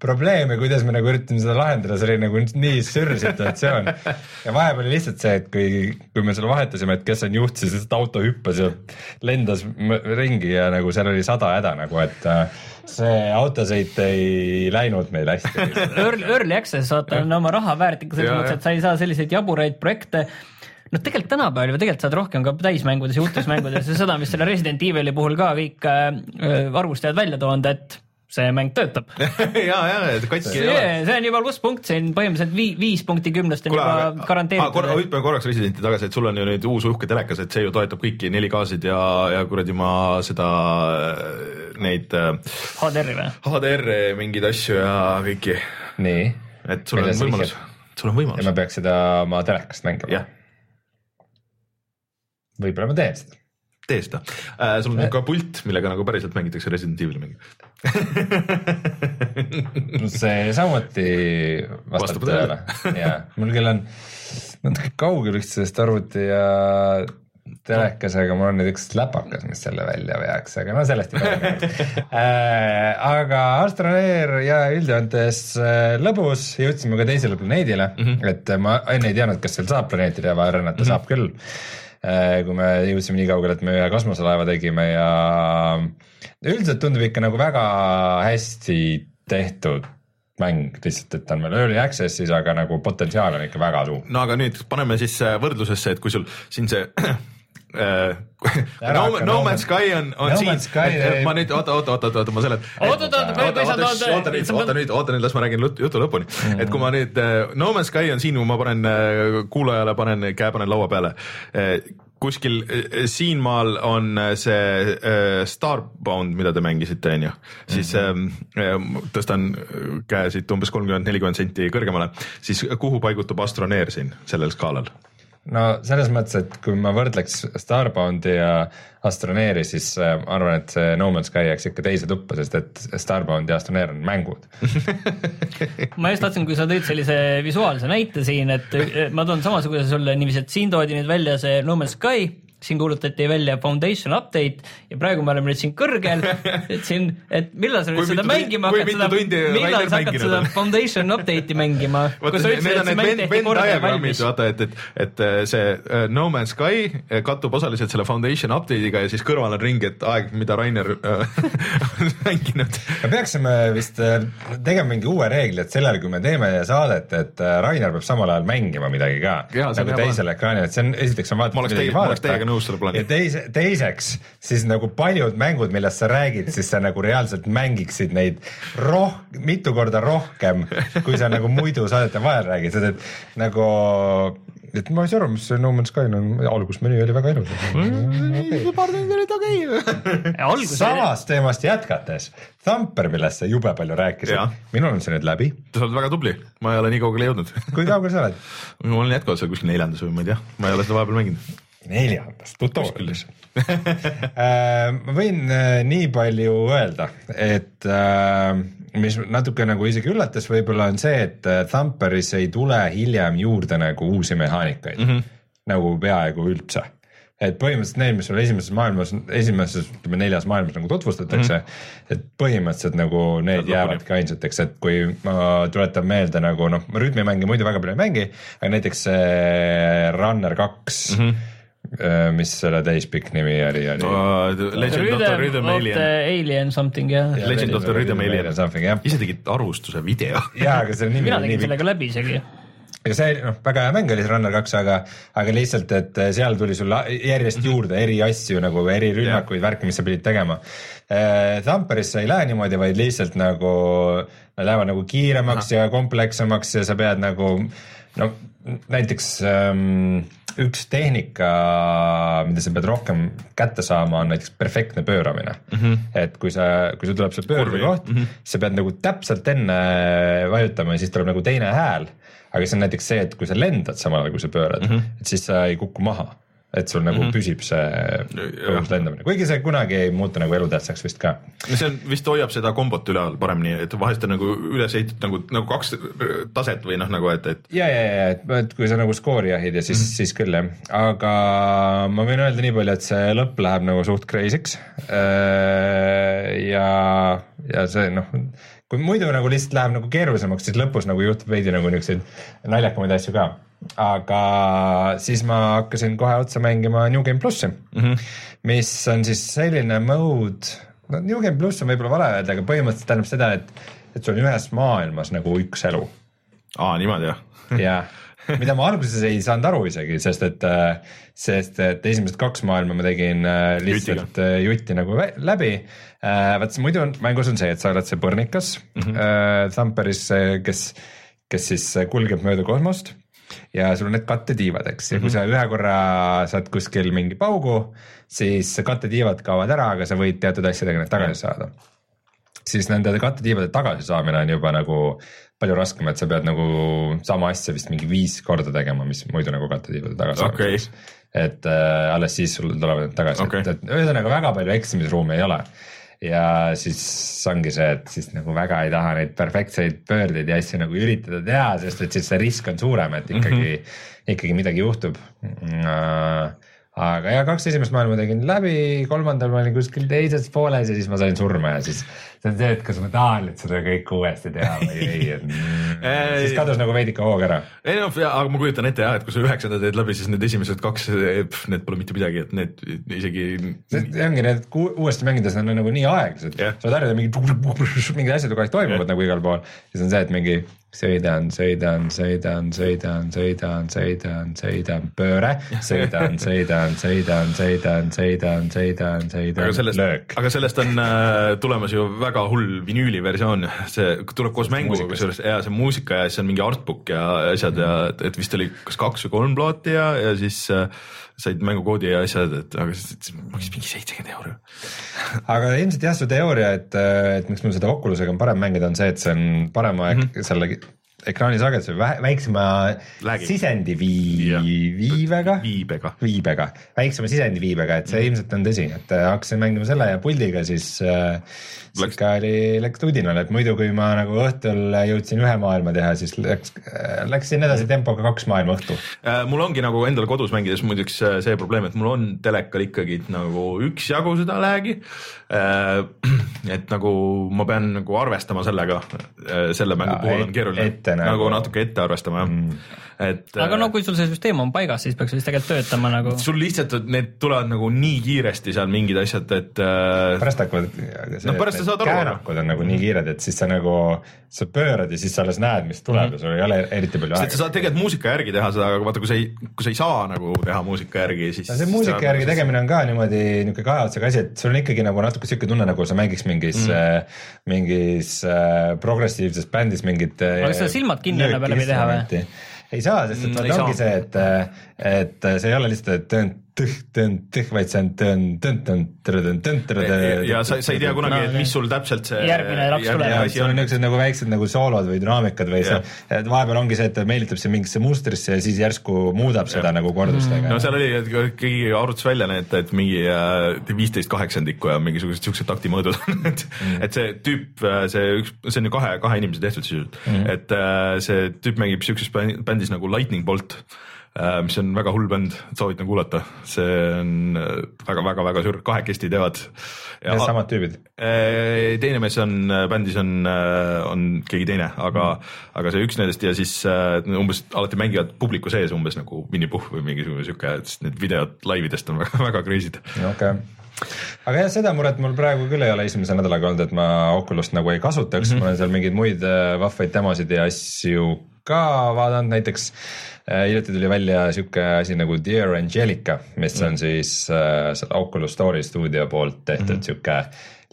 probleem ja kuidas me nagu üritame seda lahendada, see oli nagu nii sürr situatsioon. ja vahepeal oli lihtsalt see, et kui, kui me selle vahetasime, et kes on juht, siis lihtsalt auto hüppas ja lendas ringi ja nagu seal oli sada häda nagu, et äh, see autosõit ei läinud meil hästi. Early, early access, vaata, on oma raha väärt ikka selles mõttes, et sa ei saa selliseid jaburaid projekte noh, tegelikult tänapäeval ju tegelikult saad rohkem ka täismängudes ja uutes mängudes ja seda, mis selle Resident Evil'i puhul ka kõik äh, arvustajad välja toonud, et see mäng töötab. ja, ja, et katki ei ole. see, see on juba plusspunkt, see on põhimõtteliselt vii, viis punkti kümnest on kuule, juba aga garanteeritud korra, hüppame korraks Residenti tagasi, et sul on ju nüüd uus uhke telekas, et see ju toetab kõiki 4K-sid ja, ja kuradi ma seda, neid äh, HDR-i või? HDR-e mingeid asju ja kõiki, nii, et sul Millele on võimalus sul on ja võimalus ma, peaks seda oma telekast mängima jah. võib-olla ma teen seda. Tee seda äh,. sul on ka pult, millega nagu päriselt mängitakse Resident Evil'i mänge see samuti vastab tõele. ja mul küll on natuke kaugel üksteisest arvuti ja telekas, aga mul on nüüd üks läpakas, mis selle välja veaks, aga no sellest ei räägi [LAUGHS] äh, aga Astroneer ja üldjoontes äh, lõbus, jõudsime ka teisele planeedile mm, -hmm. et ma enne ei teadnud, kas seal saab planeetide vahel rännata mm, -hmm. saab küll. äh,. Kui me jõudsime nii kaugele, et me ühe kosmoselaeva tegime ja üldiselt tundub ikka nagu väga hästi tehtud mäng lihtsalt, et ta on veel early access'is, aga nagu potentsiaal on ikka väga suur. no aga nüüd paneme siis äh, võrdlusesse, et kui sul siin see [CLEARS THROAT] Uh, no, no Man's Sky on, on No siin, ma nüüd oota, oota, oota, oota, oota, ma seletan. Oota, oota, oota, oota, oota, tahad- oota nüüd, oota nüüd, oota nüüd, las ma räägin jutu lõpuni, et kui ma nüüd äh, No Man's Sky on siin, kui ma panen äh, kuulajale, panen käe panen laua peale. kuskil äh, siinmaal on äh, see äh, Starbound, mida te mängisite, onju, siis ähm, äh, tõstan äh, käe siit umbes kolmkümmend, nelikümmend senti kõrgemale, siis kuhu paigutub Astroneer siin sellel skaalal? No selles mõttes, et kui ma võrdleks Starboundi ja Astroneeri, siis äh, ma arvan, et see No Man's Sky jääks ikka teise tuppa, sest et Starbound ja Astroneer on mängud. [LAUGHS] ma just tahtsin, kui sa tõid sellise visuaalse näite siin, et eh, ma toon samasuguse sulle niiviisi, et siin toodi nüüd välja see No Man's Sky, siin kuulutati välja Foundation update ja praegu me oleme nüüd siin kõrgel, [LAUGHS] et siin, et millal sa Kui nüüd seda mitu mängima kui hakkad, seda, millal sa hakkad seda on? Foundation update'i mängima? [LAUGHS] vaata, et et, et, et see äh, No Man's Sky äh, kattub osaliselt selle Foundation update'iga ja siis kõrval on ring, et aeg, mida Rainer äh, [LAUGHS] on mänginud. me peaksime vist tegema mingi uue reegli, et sellal, kui me teeme saadet, et Rainer peab samal ajal mängima midagi ka nagu teisel ekraanil, et see on, esiteks on vaata ma oleks teiega nõus selle plaaniga. ja teise, teiseks siis nagu paljud mängud, millest sa räägid, siis sa nagu reaalselt mängiksid neid roh-, mitu korda rohkem, kui sa nagu muidu saadete vahel räägid, sest et nagu et ma ei saa aru, mis see No Man's Sky on, algusmenüü oli väga ilus. paar tundi olid okei okay.. samast teemast jätkates, Thumper, millest sa jube palju rääkisid minul on see nüüd läbi, sa oled väga tubli, ma ei ole nii kaugele jõudnud kui kaugel sa oled? [LAUGHS] ma olen jätkuvalt seal kuskil neljandas või ma ei tea, ma ei ole seda vahepeal mänginud. Neljandas tutorialis Äh, ma võin äh, nii palju öelda, et äh, mis natuke nagu isegi üllatas võib-olla on see, et Thumperis ei tule hiljem juurde nagu uusi mehaanikaid mm, -hmm. nagu peaaegu üldse et põhimõtteliselt need, mis sul esimeses maailmas, esimeses ütleme neljas maailmas nagu tutvustatakse mm, -hmm. et põhimõtteliselt nagu need Lõpuni. jäävadki ainsateks, et kui ma tuletan meelde nagu noh, ma rütmimänge muidu väga palju ei mängi, aga näiteks see Runner kaks mm, -hmm. Mis selle täispikk nimi oli, oli Legend of the Rhythm Alien Alien something jah ja.. Legend of the Rhythm Alien. Something jah, ise tegid arvustuse video. [LAUGHS] jaa, aga selle nimi mina nii tegin pikk sellega läbi isegi. ja see noh, väga hea mäng oli see Runner kaks, aga, aga lihtsalt, et seal tuli sulle järjest juurde eri asju nagu eri rünnakuid yeah., värke, mis sa pidid tegema. Thumperisse ei lähe niimoodi, vaid lihtsalt nagu nad lähevad nagu kiiremaks Aha. ja komplekssemaks ja sa pead nagu no näiteks ähm, üks tehnika, mida sa pead rohkem kätte saama, on näiteks perfektne pööramine mm. -hmm. et kui sa, kui sul tuleb see pöörde Kurvi. koht mm, -hmm. sa pead nagu täpselt enne vajutama ja siis tuleb nagu teine hääl. aga see on näiteks see, et kui sa lendad samal ajal, kui sa pöörad mm, -hmm. et siis sa ei kuku maha. Et sul nagu mm -hmm. püsib see põhimõtteliselt lendamine, kuigi see kunagi ei muutu nagu elutähtsaks vist ka. see on vist hoiab seda kombot üleval paremini, et vahest on nagu üles ehitatud nagu, nagu kaks taset või noh, nagu et, et ja, ja, ja, et, et kui sa nagu skoori jahid ja siis mm, -hmm. siis küll jah, aga ma võin öelda nii palju, et see lõpp läheb nagu suht crazy'ks. ja, ja see noh, kui muidu nagu lihtsalt läheb nagu keerulisemaks, siis lõpus nagu juhtub veidi nagu niisuguseid naljakamaid asju ka. Aga siis ma hakkasin kohe otsa mängima New Game plussi mm, -hmm. mis on siis selline mode, no New Game pluss on võib-olla vale öelda, aga põhimõtteliselt tähendab seda, et, et sul on ühes maailmas nagu üks elu aa, niimoodi jah. [LAUGHS] jah, mida ma alguses ei saanud aru isegi, sest et, sest et esimesed kaks maailma ma tegin äh, lihtsalt äh, jutti nagu läbi. vaat muidu on mängus on see, et sa oled see põrnikas mm -hmm. Thumperis, kes, kes siis kulgeb mööda kosmost ja sul on need kattetiivad, eks, ja kui sa ühe korra saad kuskil mingi paugu, siis kattetiivad kaovad ära, aga sa võid teatud asjadega need tagasi saada. Siis nende kattetiivade tagasisaamine on juba nagu palju raskem, et sa pead nagu sama asja vist mingi viis korda tegema, mis muidu nagu kattetiibude tagasi Okei. et äh, alles siis sul tulevad need tagasi. Okay., et, et ühesõnaga väga palju eksimisruumi ei ole ja siis ongi see, et siis nagu väga ei taha neid perfektseid pöördeid ja asju nagu üritada teha, sest et siis see risk on suurem, et ikkagi mm, -hmm. ikkagi midagi juhtub äh, aga ja kaks esimest maailma tegin läbi, kolmandal ma olin kuskil teises pooles ja siis ma sain surma ja siis see on see, et kas ma tahan nüüd seda kõike uuesti teha või ei, et [LAUGHS] mm, siis kadus nagu veidike hoog ära. ei noh, aga ma kujutan ette jah, et kui sa üheksanda teed läbi, siis need esimesed kaks, need pole mitte midagi, et need isegi. see ongi need uuesti mängides on nagu nii aeglased Jah. sa oled harjunud mingi [LAUGHS] mingid asjad kogu aeg toimuvad nagu igal pool, siis on see, et mingi sõidan, sõidan, sõidan, sõidan, sõidan, sõidan, sõidan, pööre, sõidan, sõidan, sõidan, sõidan, aga sõidan, sellest löök,. aga sellest on äh, tulemas ju väga hull vinüüli versioon, see tuleb koos mänguga, kusjuures ja see muusika ja siis on mingi artbook ja asjad ja et- et vist oli kas kaks või kolm plaati ja, ja siis äh, said mängukoodi ja asjad, et aga see maksis mingi seitsekümmend euri. aga ilmselt jah, su teooria, et, et miks mul seda Oculusega on parem mängida, on see, et see on parema mm -hmm. selle ekraani sageduse vä- väiksema Lag'i. sisendi vii- Jah., viivega viibega. viibega, väiksema sisendiviibega, et see ilmselt on tõsi, et äh, hakkasin mängima selle ja puldiga, siis äh, ikka oli, läks tudinal, et muidu, kui ma nagu õhtul jõudsin ühe maailma teha, siis läks, läksin edasi tempoga kaks maailma õhtu. Äh, mul ongi nagu endal kodus mängides muideks äh, see probleem, et mul on telekal ikkagi nagu üksjagu seda lag'i. Et nagu ma pean nagu arvestama sellega, selle mängu Jaa, puhul et- on keeruline nagu, nagu- nagu natuke ette arvestama jah mm., et. aga no kui sul see süsteem on paigas, siis peaks vist tegelikult töötama nagu. sul lihtsalt need tulevad nagu nii kiiresti seal mingid asjad, et äh, pärast hakkavad, No pärast sa saad aru, käänakud on nagu nii kiired, et siis sa nagu, sa pöörad ja siis sa alles näed, mis tuleb ja sul ei ole eriti palju et sa aega. saad tegelikult muusika järgi teha seda, aga vaata, kui sa ei, kui sa ei saa nagu teha muusika järgi, siis. no see muusika järgi. tegemine on ka niimoodi niisugune kahe otsaga asi, et sul on ikkagi nagu natuke sihuke tunne, nagu sa mängiks mingis mm., mingis äh, progressiivses bändis mingit. Aga kas sa silmad kinni enne peale või teha või? Ei saa, sest et Mm, vaata ongi saa. see, et, et see ei ole lihtsalt, et tõn-, tõh-, tõn-, tõh, vaid see on tõn-, tõn-, tõn-, tõn-, tõn-, tõn-. ja sa, sa ei tea kunagi, et mis sul täpselt see. Järgmine laps tuleb. ja sul on on. niisugused nagu väiksed nagu soolod või dünaamikad või see et vahepeal ongi see, et ta meelitab sind mingisse mustrisse ja siis järsku muudab seda nagu kordustega. no seal oli, et keegi arvutas välja need, et mingi viisteist kaheksandikku ja mingisugused siuksed taktimõõdud et mm., et see tüüp, see üks, see on ju kahe, kahe inimese tehtud sisuliselt mm., et äh, see tüüp mängib siukses bänd- bändis nagu Lightning Bolt äh, mis on väga hull bänd, soovitan kuulata, see on väga-väga-väga suur, kahekesti teevad. Need samad tüübid. Äh, teine mees on bändis on, on keegi teine, aga mm., aga see üks nendest ja siis äh, umbes alati mängivad publiku sees umbes nagu Winny Puhh või mingisugune sihuke, et siis need videod laividest on [LAUGHS] väga, väga crazy'd. okei okay. aga jah, seda muret mul praegu küll ei ole esimese nädalaga olnud, et ma Oculus't nagu ei kasutaks mm, -hmm. ma olen seal mingeid muid äh, vahvaid demosid ja asju ka vaadanud, näiteks äh, hiljuti tuli välja sihuke asi nagu Dear Angelica, mis on siis äh, Oculus Story stuudio poolt tehtud mm -hmm. sihuke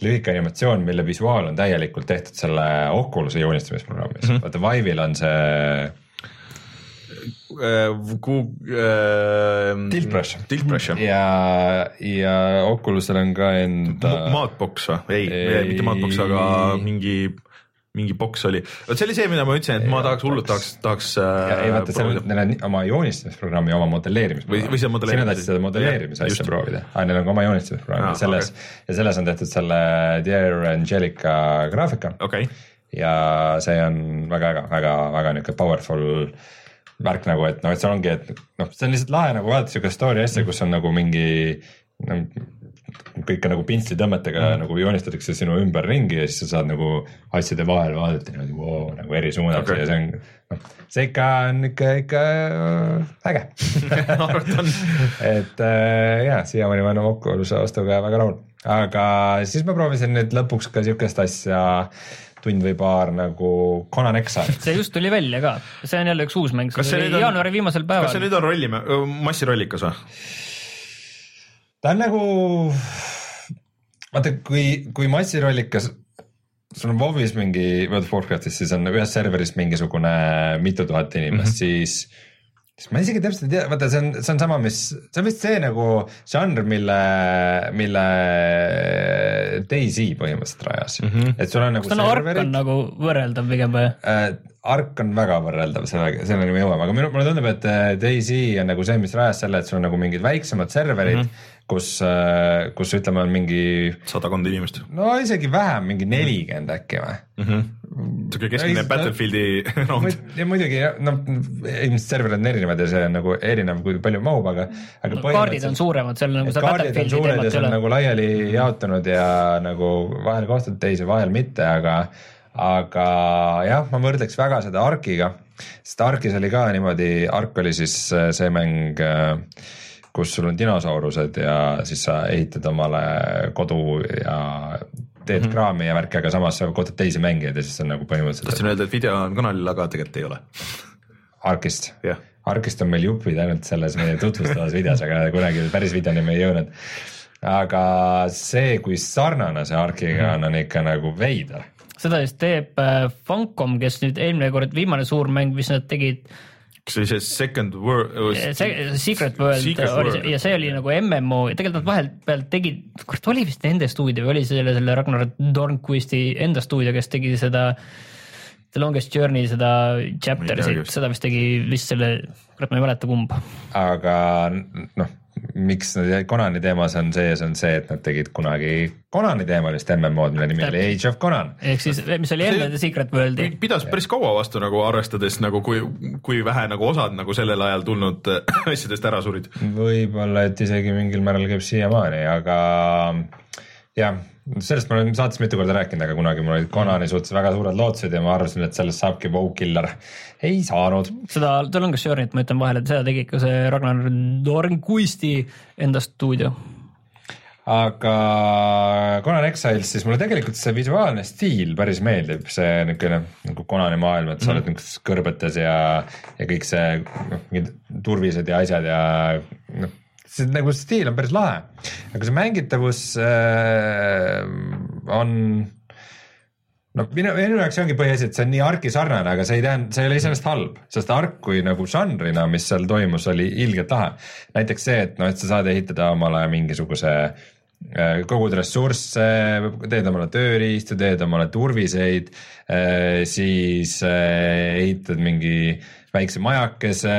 lühike animatsioon, mille visuaal on täielikult tehtud selle Oculus'e joonistamisprogrammis mm, -hmm. vaata Vive'il on see Tilt Brush. Tilt Brush jah. ja, ja Oculus'el on ka enda Maatbox või? ei, Ei. ei, mitte Maatbox, aga mingi, mingi boks oli. vot see oli see, mida ma ütlesin, et ma tahaks hullult tahaks, tahaks. ja ei vaata, seal neil on oma joonistamisprogrammi, oma modelleerimisprogrammi. Või- see modelleerimis- sina tahtsid seda modelleerimise asja proovida, aga neil on ka oma joonistamisprogrammi Aa, selles ja selles on tehtud selle Dear Angelica graafika. Okei, ja see on väga äge, väga, väga niisugune powerful värk nagu, et noh, et seal ongi, et noh, see on lihtsalt lahe nagu vaadata siukest story asja, kus on nagu mingi no, kõike nagu pintslitõmmetega mm. nagu joonistatakse sinu ümberringi ja siis sa saad nagu asjade vahel vaadata niimoodi wow, nagu eri suunad okay. ja see on, noh, see ikka on ikka, ikka äh, äge [LAUGHS] et äh, ja siiamaani ma olen Oculus'e ostuga väga rahul, aga siis ma proovisin nüüd lõpuks ka siukest asja tund või paar nagu Conan Exile. see just tuli välja ka, see on jälle üks uus mäng, see tuli nüüd on- jaanuari viimasel kas see päeval. nüüd on rolli, massirollikas või? Ta on nagu, vaata kui, kui massirollikas, sul on WoW-is mingi, World of Warcraftis, siis on ühes serveris mingisugune mitu tuhat inimest mm, -hmm. siis siis ma isegi täpselt ei tea, vaata, see on, see on sama, mis, see on vist see nagu žanr, mille, mille Daisy põhimõtteliselt rajas mm. -hmm. et sul on nagu kas ta on ark on nagu võrreldav pigem või? äh, Ark on väga võrreldav, selle, selleni me jõuame, aga minu, mulle tundub, et äh, Daisy on nagu see, mis rajas selle, et sul on nagu mingid väiksemad serverid mm, -hmm. kus, kus ütleme, on mingi sadakond inimest no isegi vähem, mingi nelikümmend äkki või? mm. -hmm. siuke keskmine No, Battlefieldi [LAUGHS] round. ja muidugi noh, ilmselt serverid on erinevad ja see on nagu erinev, kui palju mahub, aga, aga no, kaardid on suuremad, seal nagu seda Battlefieldi teemat ei see on ole. nagu laiali jaotunud ja nagu vahel kohtad teisi, vahel mitte, aga aga jah, ma võrdleks väga seda Arkiga, sest Arkis oli ka niimoodi, Ark oli siis äh, see mäng, kus sul on dinosaurused ja siis sa ehitad omale kodu ja teed mm -hmm. kraami ja värki, aga samas sa kohtad teisi mängijaid ja siis on nagu põhimõtteliselt tahtsin öelda, et video on kanalil, aga tegelikult ei ole. Arkist jah, Arkist on meil jupid ainult selles meie tutvustavas videos, aga kunagi päris videoni me ei jõudnud. aga see, kui sarnane see Arkiga on, on ikka nagu veider. seda siis teeb äh, Funcom, kes nüüd eelmine kord, viimane suur mäng, mis nad tegid, kas see oli see Second World? see Secret World Secret oli see ja see oli nagu MMO ja tegelikult nad vahepeal tegid, kurat oli vist nende stuudio või oli see selle, selle Ragnar Dornquisti enda stuudio, kes tegi seda The Longest Journey seda chapter'it seda vist tegi vist selle, kurat ma ei mäleta kumb. aga noh, miks nad Konani teemas on sees, on see, et nad tegid kunagi Konani teemalist MMO-d, mille nimi oli Age of Conan. ehk siis, mis oli enne The Secret Worldi. pidas päris kaua vastu nagu arvestades nagu kui, kui vähe nagu osad nagu sellel ajal tulnud äh, asjadest ära surid. võib-olla, et isegi mingil määral käib siiamaani, aga jah, sellest ma olen saates mitu korda rääkinud, aga kunagi mul olid Konani suhtes väga suured lootused ja ma arvasin, et sellest saabki WoW killer. ei saanud. seda The Longest Journey't ma ütlen vahele, seda tegi ikka see Ragnar Dornquisti enda stuudio. aga Conan Exiles, siis mulle tegelikult see visuaalne stiil päris meeldib, see niisugune nagu Conani maailm, et sa oled niisuguses kõrbetes ja, ja kõik see noh, mingid turvised ja asjad ja noh, see nagu stiil on päris lahe. aga see mängitavus äh, on no minu, minu jaoks ongi põhiasi, et see on nii Arki sarnane, aga see ei tähenda, see ei ole iseenesest halb, sest Ark kui nagu žanrina, mis seal toimus, oli ilgelt lahe. näiteks see, et noh, et sa saad ehitada omale mingisuguse äh, kogud ressursse, teed omale tööriistu, teed omale turviseid, siis äh, ehitad mingi väikse majakese,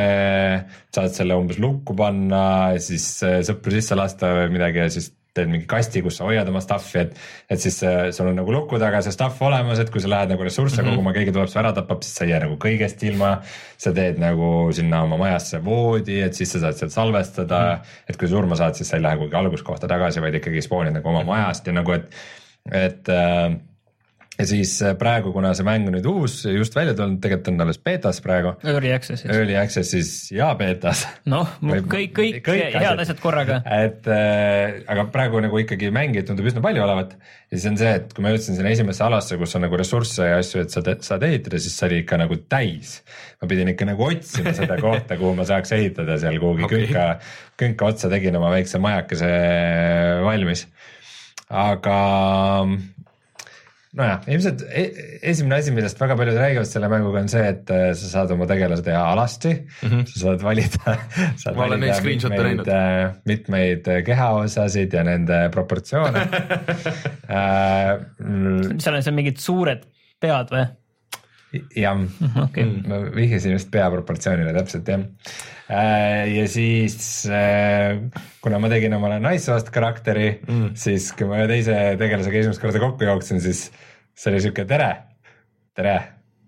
saad selle umbes lukku panna, siis äh, sõpru sisse lasta või midagi ja siis teed mingi kasti, kus sa hoiad oma stuff'i, et, et siis äh, sul on nagu luku taga see stuff olemas, et kui sa lähed nagu ressursse mm -hmm. koguma, keegi tuleb su ära tapab, siis sa ei jää nagu kõigest ilma. sa teed nagu sinna oma majasse voodi, et siis sa saad sealt salvestada mm, -hmm. et kui surma saad, siis sa ei lähe kuhugi alguskohta tagasi, vaid ikkagi spoonid nagu oma majast ja nagu, et, et äh, ja siis äh, praegu, kuna see mäng on nüüd uus, just välja tulnud, tegelikult on alles betas praegu, Early Access'is. early access'is ja betas noh, kõik, kõik, kõik head asjad korraga. et äh, aga praegu nagu ikkagi mängijaid tundub üsna palju olevat ja siis on see, et kui ma jõudsin sinna esimesse alasse, kus on nagu ressursse ja asju, et sa te, saad ehitada, siis see oli ikka nagu täis. ma pidin ikka nagu otsima seda [LAUGHS] kohta, kuhu ma saaks ehitada seal kuhugi okay. künka, künka otsa tegin oma väikse majakese valmis. aga nojah, ilmselt e- esimene asi, millest väga paljud räägivad selle mänguga on see, et äh, sa saad oma tegelase teha alasti mm, -hmm. sa saad valida. [LAUGHS] Ma olen neid screenshot'e näinud. mitmeid äh, kehaosasid ja nende proportsioone [LAUGHS] äh,. seal on seal mingid suured pead või? jah, okei, ma vihjasin just peaproportsioonile täpselt jah. ja siis äh, kuna ma tegin omale naissoost karakteri mm., siis kui ma ühe teise tegelasega esimest korda kokku jooksin, siis see oli siuke tere, tere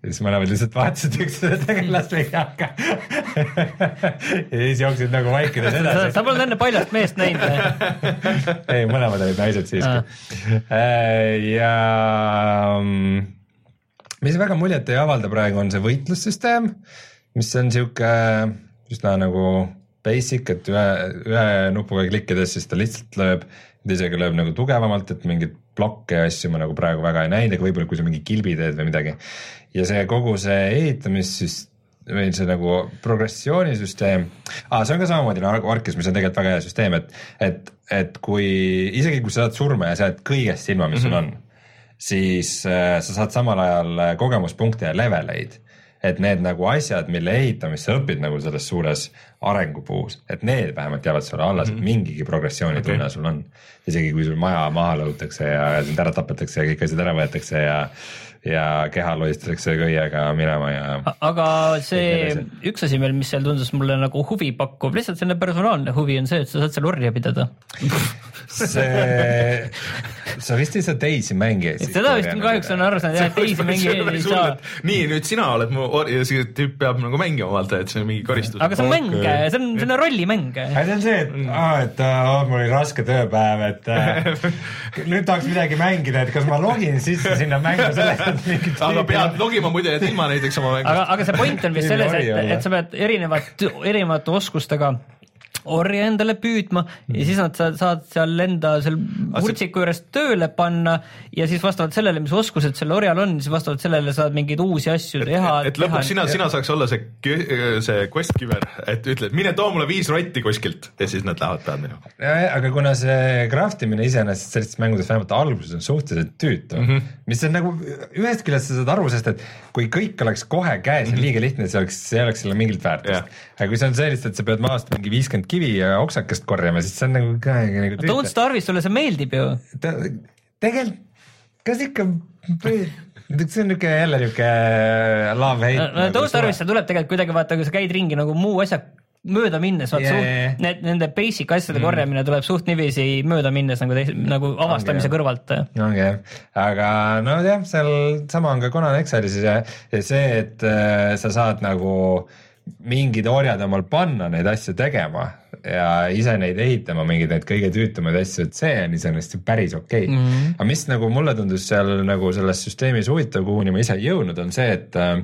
ja siis mõlemad lihtsalt vahetasid üksteise tegelast või aga [LAUGHS] ja siis jooksid nagu vaikides sa, edasi. sa polnud enne paljast meest näinud või? [LAUGHS] ei, mõlemad olid naised siiski. ja mm, mis väga muljet ei avalda praegu, on see võitlussüsteem, mis on sihuke üsna nagu basic, et ühe, ühe nupuga klikkides siis ta lihtsalt lööb, ta isegi lööb nagu tugevamalt, et mingeid blokke ja asju ma nagu praegu väga ei näinud, aga võib-olla kui sa mingi kilbi teed või midagi. ja see kogu see ehitamissüsteem või see nagu progressioonisüsteem ah,, see on ka samamoodi nagu Arkis, mis on tegelikult väga hea süsteem, et, et, et kui isegi kui sa saad surma ja sa jääd kõigest ilma, mis mm -hmm. sul on, siis äh, sa saad samal ajal äh, kogemuspunkte ja leveleid. et need nagu asjad, mille ehitamist sa õpid nagu selles suures arengupuus, et need vähemalt jäävad sulle alles mm, -hmm. mingigi progressioonitunne okay. sul on. isegi kui sul maja maha lõhutakse ja sind ära tapetakse ja kõik asjad ära võetakse ja ja keha lohistatakse köiega minema ja. aga see üks asi veel, mis seal tundus mulle nagu huvi pakkuv, lihtsalt selline personaalne huvi on see, et sa saad seal orja pidada see, [LAUGHS] sa vist ei saa teisi mängijaid. seda vist kahjuks on aru saanud jah, et teisi mängijaid ei saa. nii, nüüd sina oled mu orja ja see tüüp peab nagu mängima vaata, et see on mingi karistus. aga see on mäng okay., see on, see on rollimäng. aga see on see, et aa, et oh, mul oli raske tööpäev, et äh, [LAUGHS] nüüd tahaks midagi mängida, et kas ma login sisse sinna mängu selleks, [LAUGHS] aga pead [LAUGHS] logima muidu, et ilma näiteks oma mängust. aga, aga see point on vist selles, et, et sa pead erinevat, erinevate oskustega orja endale püüdma mm. ja siis nad saad, saad seal enda seal vurtsiku juures tööle panna ja siis vastavalt sellele, mis oskused sellel orjal on, siis vastavalt sellele saad mingeid uusi asju teha. et lõpuks sina, sina saaks olla see, see quest giver, et ütled, mine too mulle viis rotti kuskilt ja siis nad lähevad peale minema. aga kuna see craft imine iseenesest sellistes mängudes vähemalt alguses on suhteliselt tüütu mm, -hmm. mis on nagu ühest küljest sa saad aru, sest et kui kõik oleks kohe käes ja mm -hmm. liiga lihtne, see oleks, see ei oleks sellele mingit väärtust yeah.. aga kui see on sellist, et sa pead maast mingi viiskümmend kivi ja oksakest korjama, siis see on nagu ka nagu tüütu. Don't Starve'is sulle see meeldib ju. tegelikult, kas ikka see on niuke jälle niuke love hate no,. Don't Starve'isse tuleb tegelikult kuidagi vaata, kui sa käid ringi nagu muu asja mööda minnes, vaat yeah. suht, need, nende basic asjade mm. korjamine tuleb suht niiviisi mööda minnes nagu teis, nagu avastamise okay. kõrvalt. ongi jah, aga no jah, seal sama on ka Conan Exile'is ja see, et äh, sa saad nagu mingid orjad omal panna neid asju tegema ja ise neid ehitama, mingeid neid kõige tüütumaid asju, et see on iseenesest ju päris okei okay. mm. -hmm. aga mis nagu mulle tundus seal nagu selles süsteemis huvitav, kuhuni ma ise ei jõudnud, on see, et äh,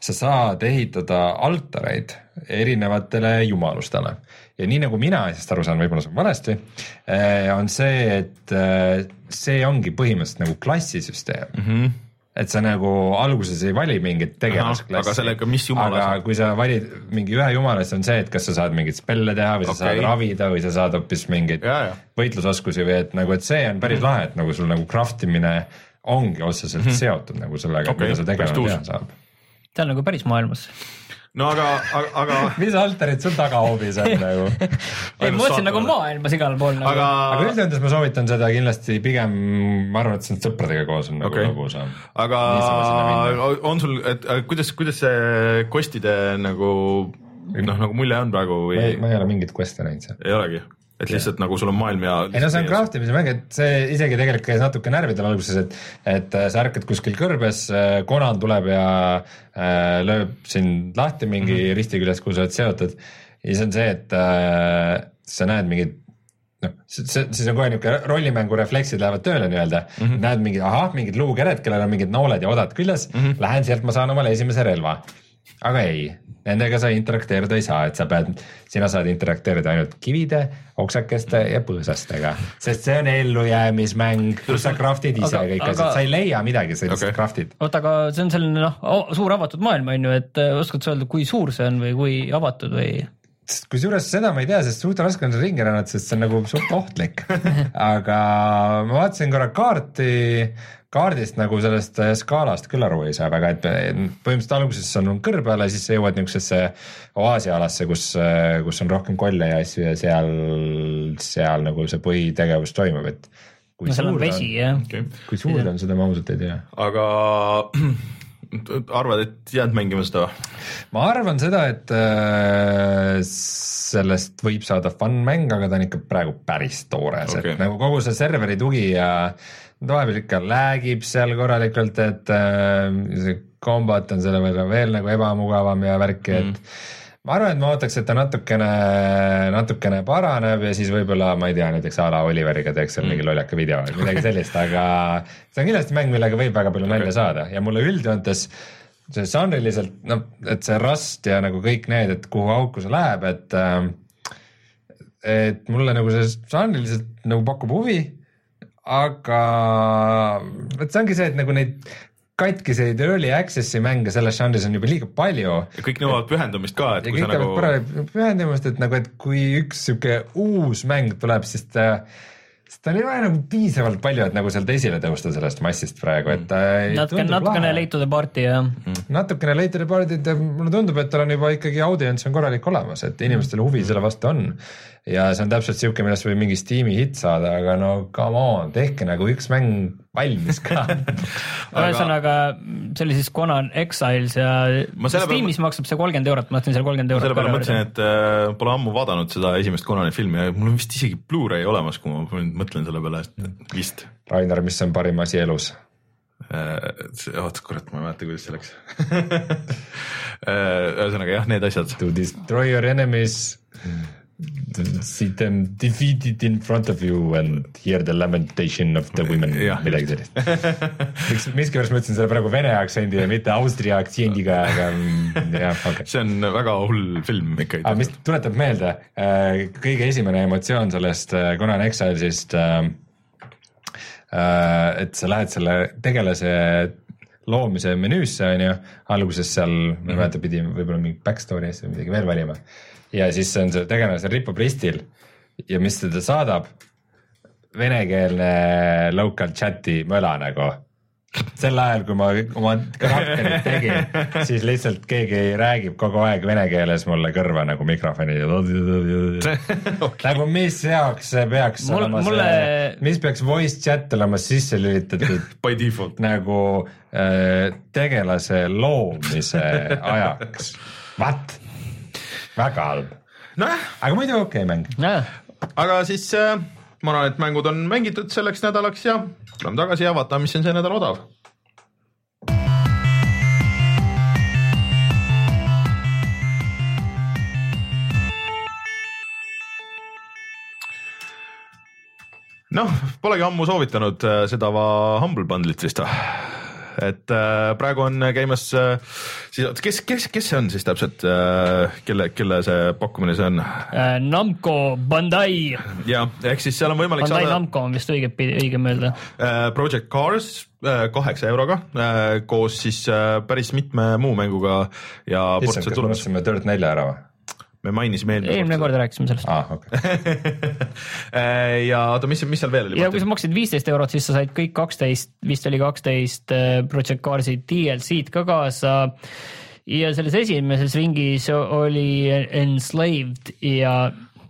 sa saad ehitada altareid erinevatele jumalustele ja nii nagu mina asjast aru saan, võib-olla on valesti, äh, on see, et äh, see ongi põhimõtteliselt nagu klassisüsteem mm. -hmm et sa nagu alguses ei vali mingit tegelasklassi. aga sellega, mis jumala aga kui sa valid mingi ühe jumala, siis on see, et kas sa saad mingeid spelle teha või sa okay. saad ravida või sa saad hoopis mingeid võitlusoskusi või et nagu, et see on päris mm -hmm. lahe, et nagu sul nagu craft imine ongi otseselt mm -hmm. seotud nagu sellega okay., mida sa tegema teha saab see on nagu päris maailmas no aga, aga, aga [LAUGHS] mis altarid sul tagahoovis on [LAUGHS] nagu? ei, ma mõtlesin nagu maailmas igal pool nagu. aga, aga üldjoontes ma soovitan seda kindlasti pigem, ma arvan, et see on sõpradega koos on okay. nagu lõbus. aga on sul, et kuidas, kuidas see kostide nagu noh, nagu mulje on praegu või? ma ei ole mingit quest'e näinud seal. ei olegi? Et lihtsalt nagu sul on maailm ja. ei no see on craft imise mäng, et see isegi tegelikult käis natuke närvidel alguses, et, et äh, sa ärkad kuskil kõrbes, äh, Conan tuleb ja äh, lööb sind lahti mingi mm -hmm. risti küljest, kuhu sa oled seotud. ja siis on see, et äh, sa näed mingit noh, see, siis on kohe niisugune rollimängu refleksid lähevad tööle nii-öelda mm, -hmm. näed mingi, ahah, mingid luukered, kellel on mingid nooled ja odad küljes mm, -hmm. lähen sealt, ma saan omale esimese relva. Aga ei, nendega sa interakteeruda ei saa, et sa pead, sina saad interakteerida ainult kivide, oksakeste ja põõsastega, sest see on ellujäämismäng, kus sa craft'id ise aga, kõik aga... asjad, sa ei leia midagi, sa lihtsalt okay. craft'id. oota, aga see on selline noh, suur avatud maailm on ju, et äh, oskad sa öelda, kui suur see on või kui avatud või? kusjuures seda ma ei tea, sest suht raske on seal ringi rännata, sest see on nagu suht ohtlik [LAUGHS] aga ma vaatasin korra kaarti, kaardist nagu sellest äh, skaalast küll aru ei saa väga, et põhimõtteliselt alguses on kõrb peal ja siis sa jõuad niisugusesse oaasialasse, kus, äh, kus on rohkem kolle ja asju ja seal, seal nagu see põhitegevus toimub, et kui no seal on vesi jah kui suur ta on, seda ma ausalt ei tea. aga [CLEARS THROAT] arvad, et jääd mängima seda või? ma arvan seda, et äh, sellest võib saada fun mäng, aga ta on ikka praegu päris toores okay., et nagu kogu see serveri tugi ja äh, vahepeal ikka lag'ib seal korralikult, et äh, see kombat on selle võrra veel nagu ebamugavam ja värki mm., et ma arvan, et ma ootaks, et ta natukene, natukene paraneb ja siis võib-olla ma ei tea, näiteks a la Oliveriga teeks seal mm. mingi lollaka video või midagi sellist, aga see on kindlasti mäng, millega võib väga palju nalja saada ja mulle üldjoontes see žanriliselt, noh, et see Rust ja nagu kõik need, et kuhu auku see läheb, et äh, et mulle nagu see žanriliselt nagu pakub huvi aga vot see ongi see, et nagu neid katkiseid early access'i mänge selles žanris on juba liiga palju. ja kõik nõuavad pühendumist ka, et kui sa nagu. pühendumist, et nagu, et kui üks sihuke uus mäng tuleb, siis ta sest tal ei ole nagu piisavalt palju, et nagu sealt esile tõusta sellest massist praegu, et ta natuke, natukene late to the party jah. natukene late to the party, mulle tundub, et tal on juba ikkagi audients on korralik olemas, et inimestel huvi selle vastu on ja see on täpselt siuke, millest võib mingi Steam'i hitt saada, aga no come on, tehke nagu üks mäng valmis ka [LAUGHS] ühesõnaga aga... see oli siis Conan Exiles ja Steamis peal... maksab see kolmkümmend eurot, ma tahtsin selle kolmkümmend eurot. selle peale mõtlesin, et äh, pole ammu vaadanud seda esimest Conani filmi ja mul on vist isegi Blu-ray olemas, kui ma nüüd mõtlen selle peale, et vist. Rainer, mis on parim asi elus? Äh, oot, kurat, ma ei mäleta, kuidas see läks [LAUGHS] äh, ühesõnaga jah, need asjad. To destroy your enemies see them defeated in front of you and hear the lamentation of the women, midagi sellist. [LAUGHS] miks, miskipärast ma ütlesin selle praegu vene aktsendi ja mitte Austria aktsendiga, aga mm, jah, [LAUGHS] okei okay.. see on väga hull film ikkagi. aga mis tuletab meelde, äh, kõige esimene emotsioon sellest äh, Conan Exiles'ist, äh, et sa lähed selle tegelase loomise menüüsse, on ju, alguses seal, ma ei mhm. mäleta, pidi võib-olla mingi back story asja või midagi veel valima ja siis on see tegelane seal ripub ristil. Ja mis teda saadab, venekeelne local chat'i möla nagu. Sel ajal, kui ma oma karakterit tegin, siis lihtsalt keegi räägib kogu aeg vene keeles mulle kõrva nagu mikrofoni. Okay.. [LAUGHS] nagu mis jaoks see peaks Mul, olema mulle... see, mis peaks voice chat olema sisse lülitatud [LAUGHS] by default. nagu äh, tegelase loomise ajaks, what? Väga halb. nojah. aga muidu okei okay, mäng. aga siis äh, ma arvan, et mängud on mängitud selleks nädalaks ja tuleme tagasi ja vaatame, mis on see nädal odav noh, polegi ammu soovitanud äh, seda Humble Bundle'it vist või? Et äh, praegu on käimas äh, siis, kes, kes, kes see on siis täpselt äh,, kelle, kelle see pakkumine see on äh,? Namco Bandai. ja ehk siis seal on võimalik Bandai saada. Namco on vist õige, õigem öelda äh,. Project Cars äh, kaheksa euroga äh, koos siis äh, päris mitme muu mänguga ja. issand, kas me ostsime Dirt nelja ära või? Me mainisime eelmine kord. eelmine kord rääkisime sellest ah,. Okay. [LAUGHS] ja oota, mis, mis seal veel oli? ja kui sa maksid viisteist eurot, siis sa said kõik kaksteist, vist oli kaksteist äh, Project Carsi DLC-d ka kaasa. ja selles esimeses ringis oli Enslaved ja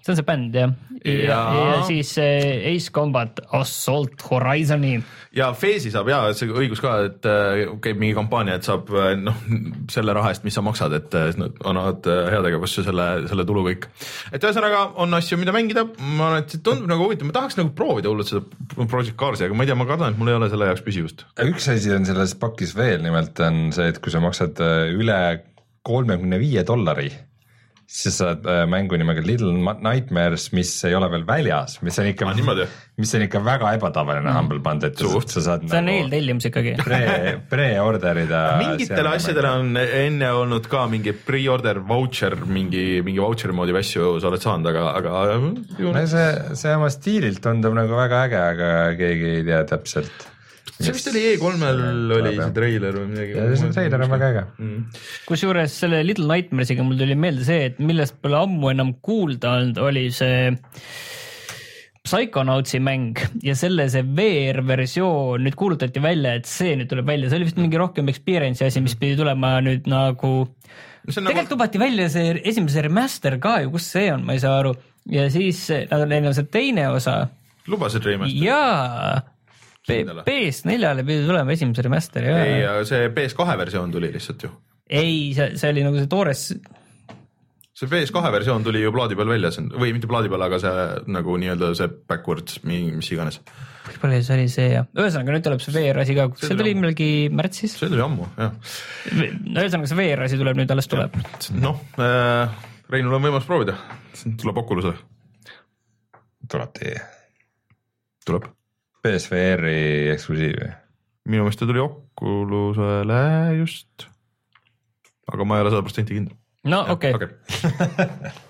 see on see bänd jah? ja, ja, ja siis äh, Ace Combat Assault Horizon'i ja Phase'i saab ja see õigus ka, et äh, käib mingi kampaania, et saab äh, noh, selle raha eest, mis sa maksad, et annavad heategevusse selle, selle tulu kõik. et ühesõnaga on asju, mida mängida, ma arvan, et see tundub nagu huvitav, ma tahaks nagu proovida hullult seda Project Cars'i, aga ma ei tea, ma kardan, et mul ei ole selle jaoks püsivust. üks asi on selles pakis veel, nimelt on see, et kui sa maksad üle kolmekümne viie dollari siis sa saad äh, mängu nimega Little Nightmares, mis ei ole veel väljas, mis on ikka ah,, mis on ikka väga ebatavaline mm. Humble Bundle, et Suht. sa saad. see on nagu eeltellimus ikkagi pre, pre-order ida. mingitele asjadele on enne olnud ka mingi pre-order voucher, mingi, mingi voucher'i moodi asju sa oled saanud, aga, aga. no see, see oma stiililt tundub nagu väga äge, aga keegi ei tea täpselt see vist oli E3-l oli see treiler või midagi. see treiler on väga äge mm.. kusjuures selle Little Nightmares'iga mul tuli meelde see, et millest pole ammu enam kuulda olnud, oli see Psychonautsi mäng ja selle see VR-versioon nüüd kuulutati välja, et see nüüd tuleb välja, see oli vist mingi rohkem experience'i asi, mis pidi tulema nüüd nagu tegelikult nagu... lubati välja see esimese remaster ka ju, kus see on, ma ei saa aru. ja siis neil on see teine osa. lubasid remaster'i? jaa PS4-le pidi tulema esimese remaster'i. ei, see PS2 versioon tuli lihtsalt ju. ei, see, see oli nagu see toores. see PS2 versioon tuli ju plaadi peal välja, või mitte plaadi peal, aga see nagu nii-öelda see backwards, mis iganes. võib-olla see oli see jah, ühesõnaga nüüd tuleb see VR asi ka, see tuli millalgi märtsis. see tuli ammu jah. no ühesõnaga see VR asi tuleb nüüd alles tuleb. noh äh,, Reinul on võimalus proovida, tuleb Oculusele. tuleb teie. tuleb BSVR-i eksklusiiv või? minu meelest ta tuli Oculusele just, aga ma ei ole sada protsenti kindel. no okei okay. [LAUGHS] okay.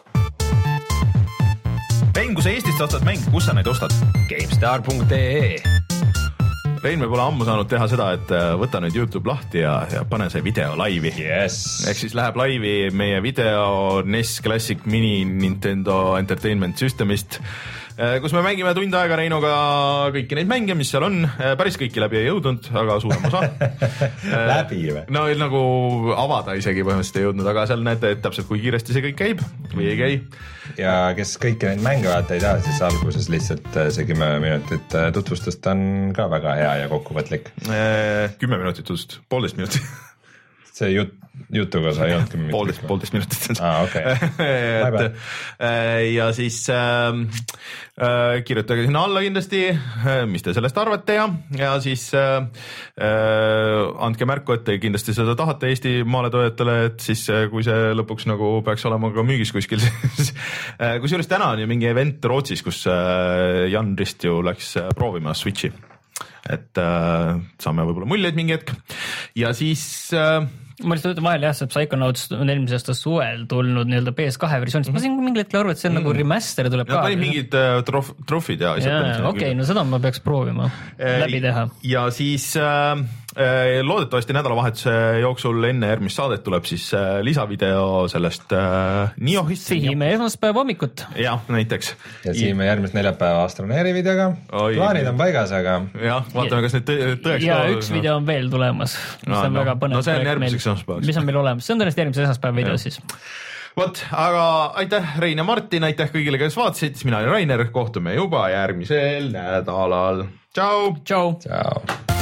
Rein, kui sa Eestist ostad mänge, kus sa neid ostad? GameStar.ee Rein, me pole ammu saanud teha seda, et äh, võta nüüd Youtube lahti ja, ja pane see video laivi yes.. ehk siis läheb laivi meie video NES Classic Mini Nintendo Entertainment Systemist kus me mängime tund aega Reinuga kõiki neid mänge, mis seal on, päris kõiki läbi ei jõudnud, aga suurem osa [LAUGHS] läbi või? no nagu avada isegi põhimõtteliselt ei jõudnud, aga seal näete, et täpselt kui kiiresti see kõik käib või ei käi. ja kes kõiki neid mänge vaata ei tea, siis alguses lihtsalt äh, see kümme minutit äh, tutvustust on ka väga hea ja kokkuvõtlik. kümme minutit tutvustust, poolteist minutit [LAUGHS] see jut-, jutuga sa ei olnud kümme minutit. poolteist, poolteist minutit. aa, okei. [LAUGHS] et äh, ja siis äh, äh, kirjutage sinna alla kindlasti, äh, mis te sellest arvate ja, ja siis äh, äh, andke märku, et te kindlasti seda tahate Eesti maaletoojatele, et siis kui see lõpuks nagu peaks olema ka müügis kuskil [LAUGHS] siis äh, kusjuures täna on ju mingi event Rootsis, kus äh, Jan Rist ju läks proovima Switch'i. Et äh, saame võib-olla muljeid mingi hetk. Ja siis äh, ma lihtsalt ütlen vahele jah, see Psychonauts on eelmise aasta suvel tulnud nii-öelda PS2 versioonis mm, -hmm. ma sain mingil hetkel aru, et see on mm -hmm. nagu remaster tuleb ja, ka. panid mingid uh, trof-, trofid ja asjad. okei, no seda ma peaks proovima äh, läbi teha. ja siis äh, Äh, loodetavasti nädalavahetuse jooksul enne järgmist saadet tuleb siis äh, lisavideo sellest äh, Niohist. sihime esmaspäeva hommikut. jah, näiteks. ja sihime järgmist neljapäeva Astroneeri videoga. plaanid on paigas, aga. jah, vaatame, kas need tõeks. ja üks video on veel tulemas, mis no, on no, väga põnev. no see on järgmiseks esmaspäevaks. mis on meil olemas, see on tõenäoliselt järgmise esmaspäeva video siis vot, aga aitäh, Rein ja Martin, aitäh kõigile, kes vaatasid, mina olen Rainer, kohtume juba järgmisel nädalal. tšau. tšau. tšau.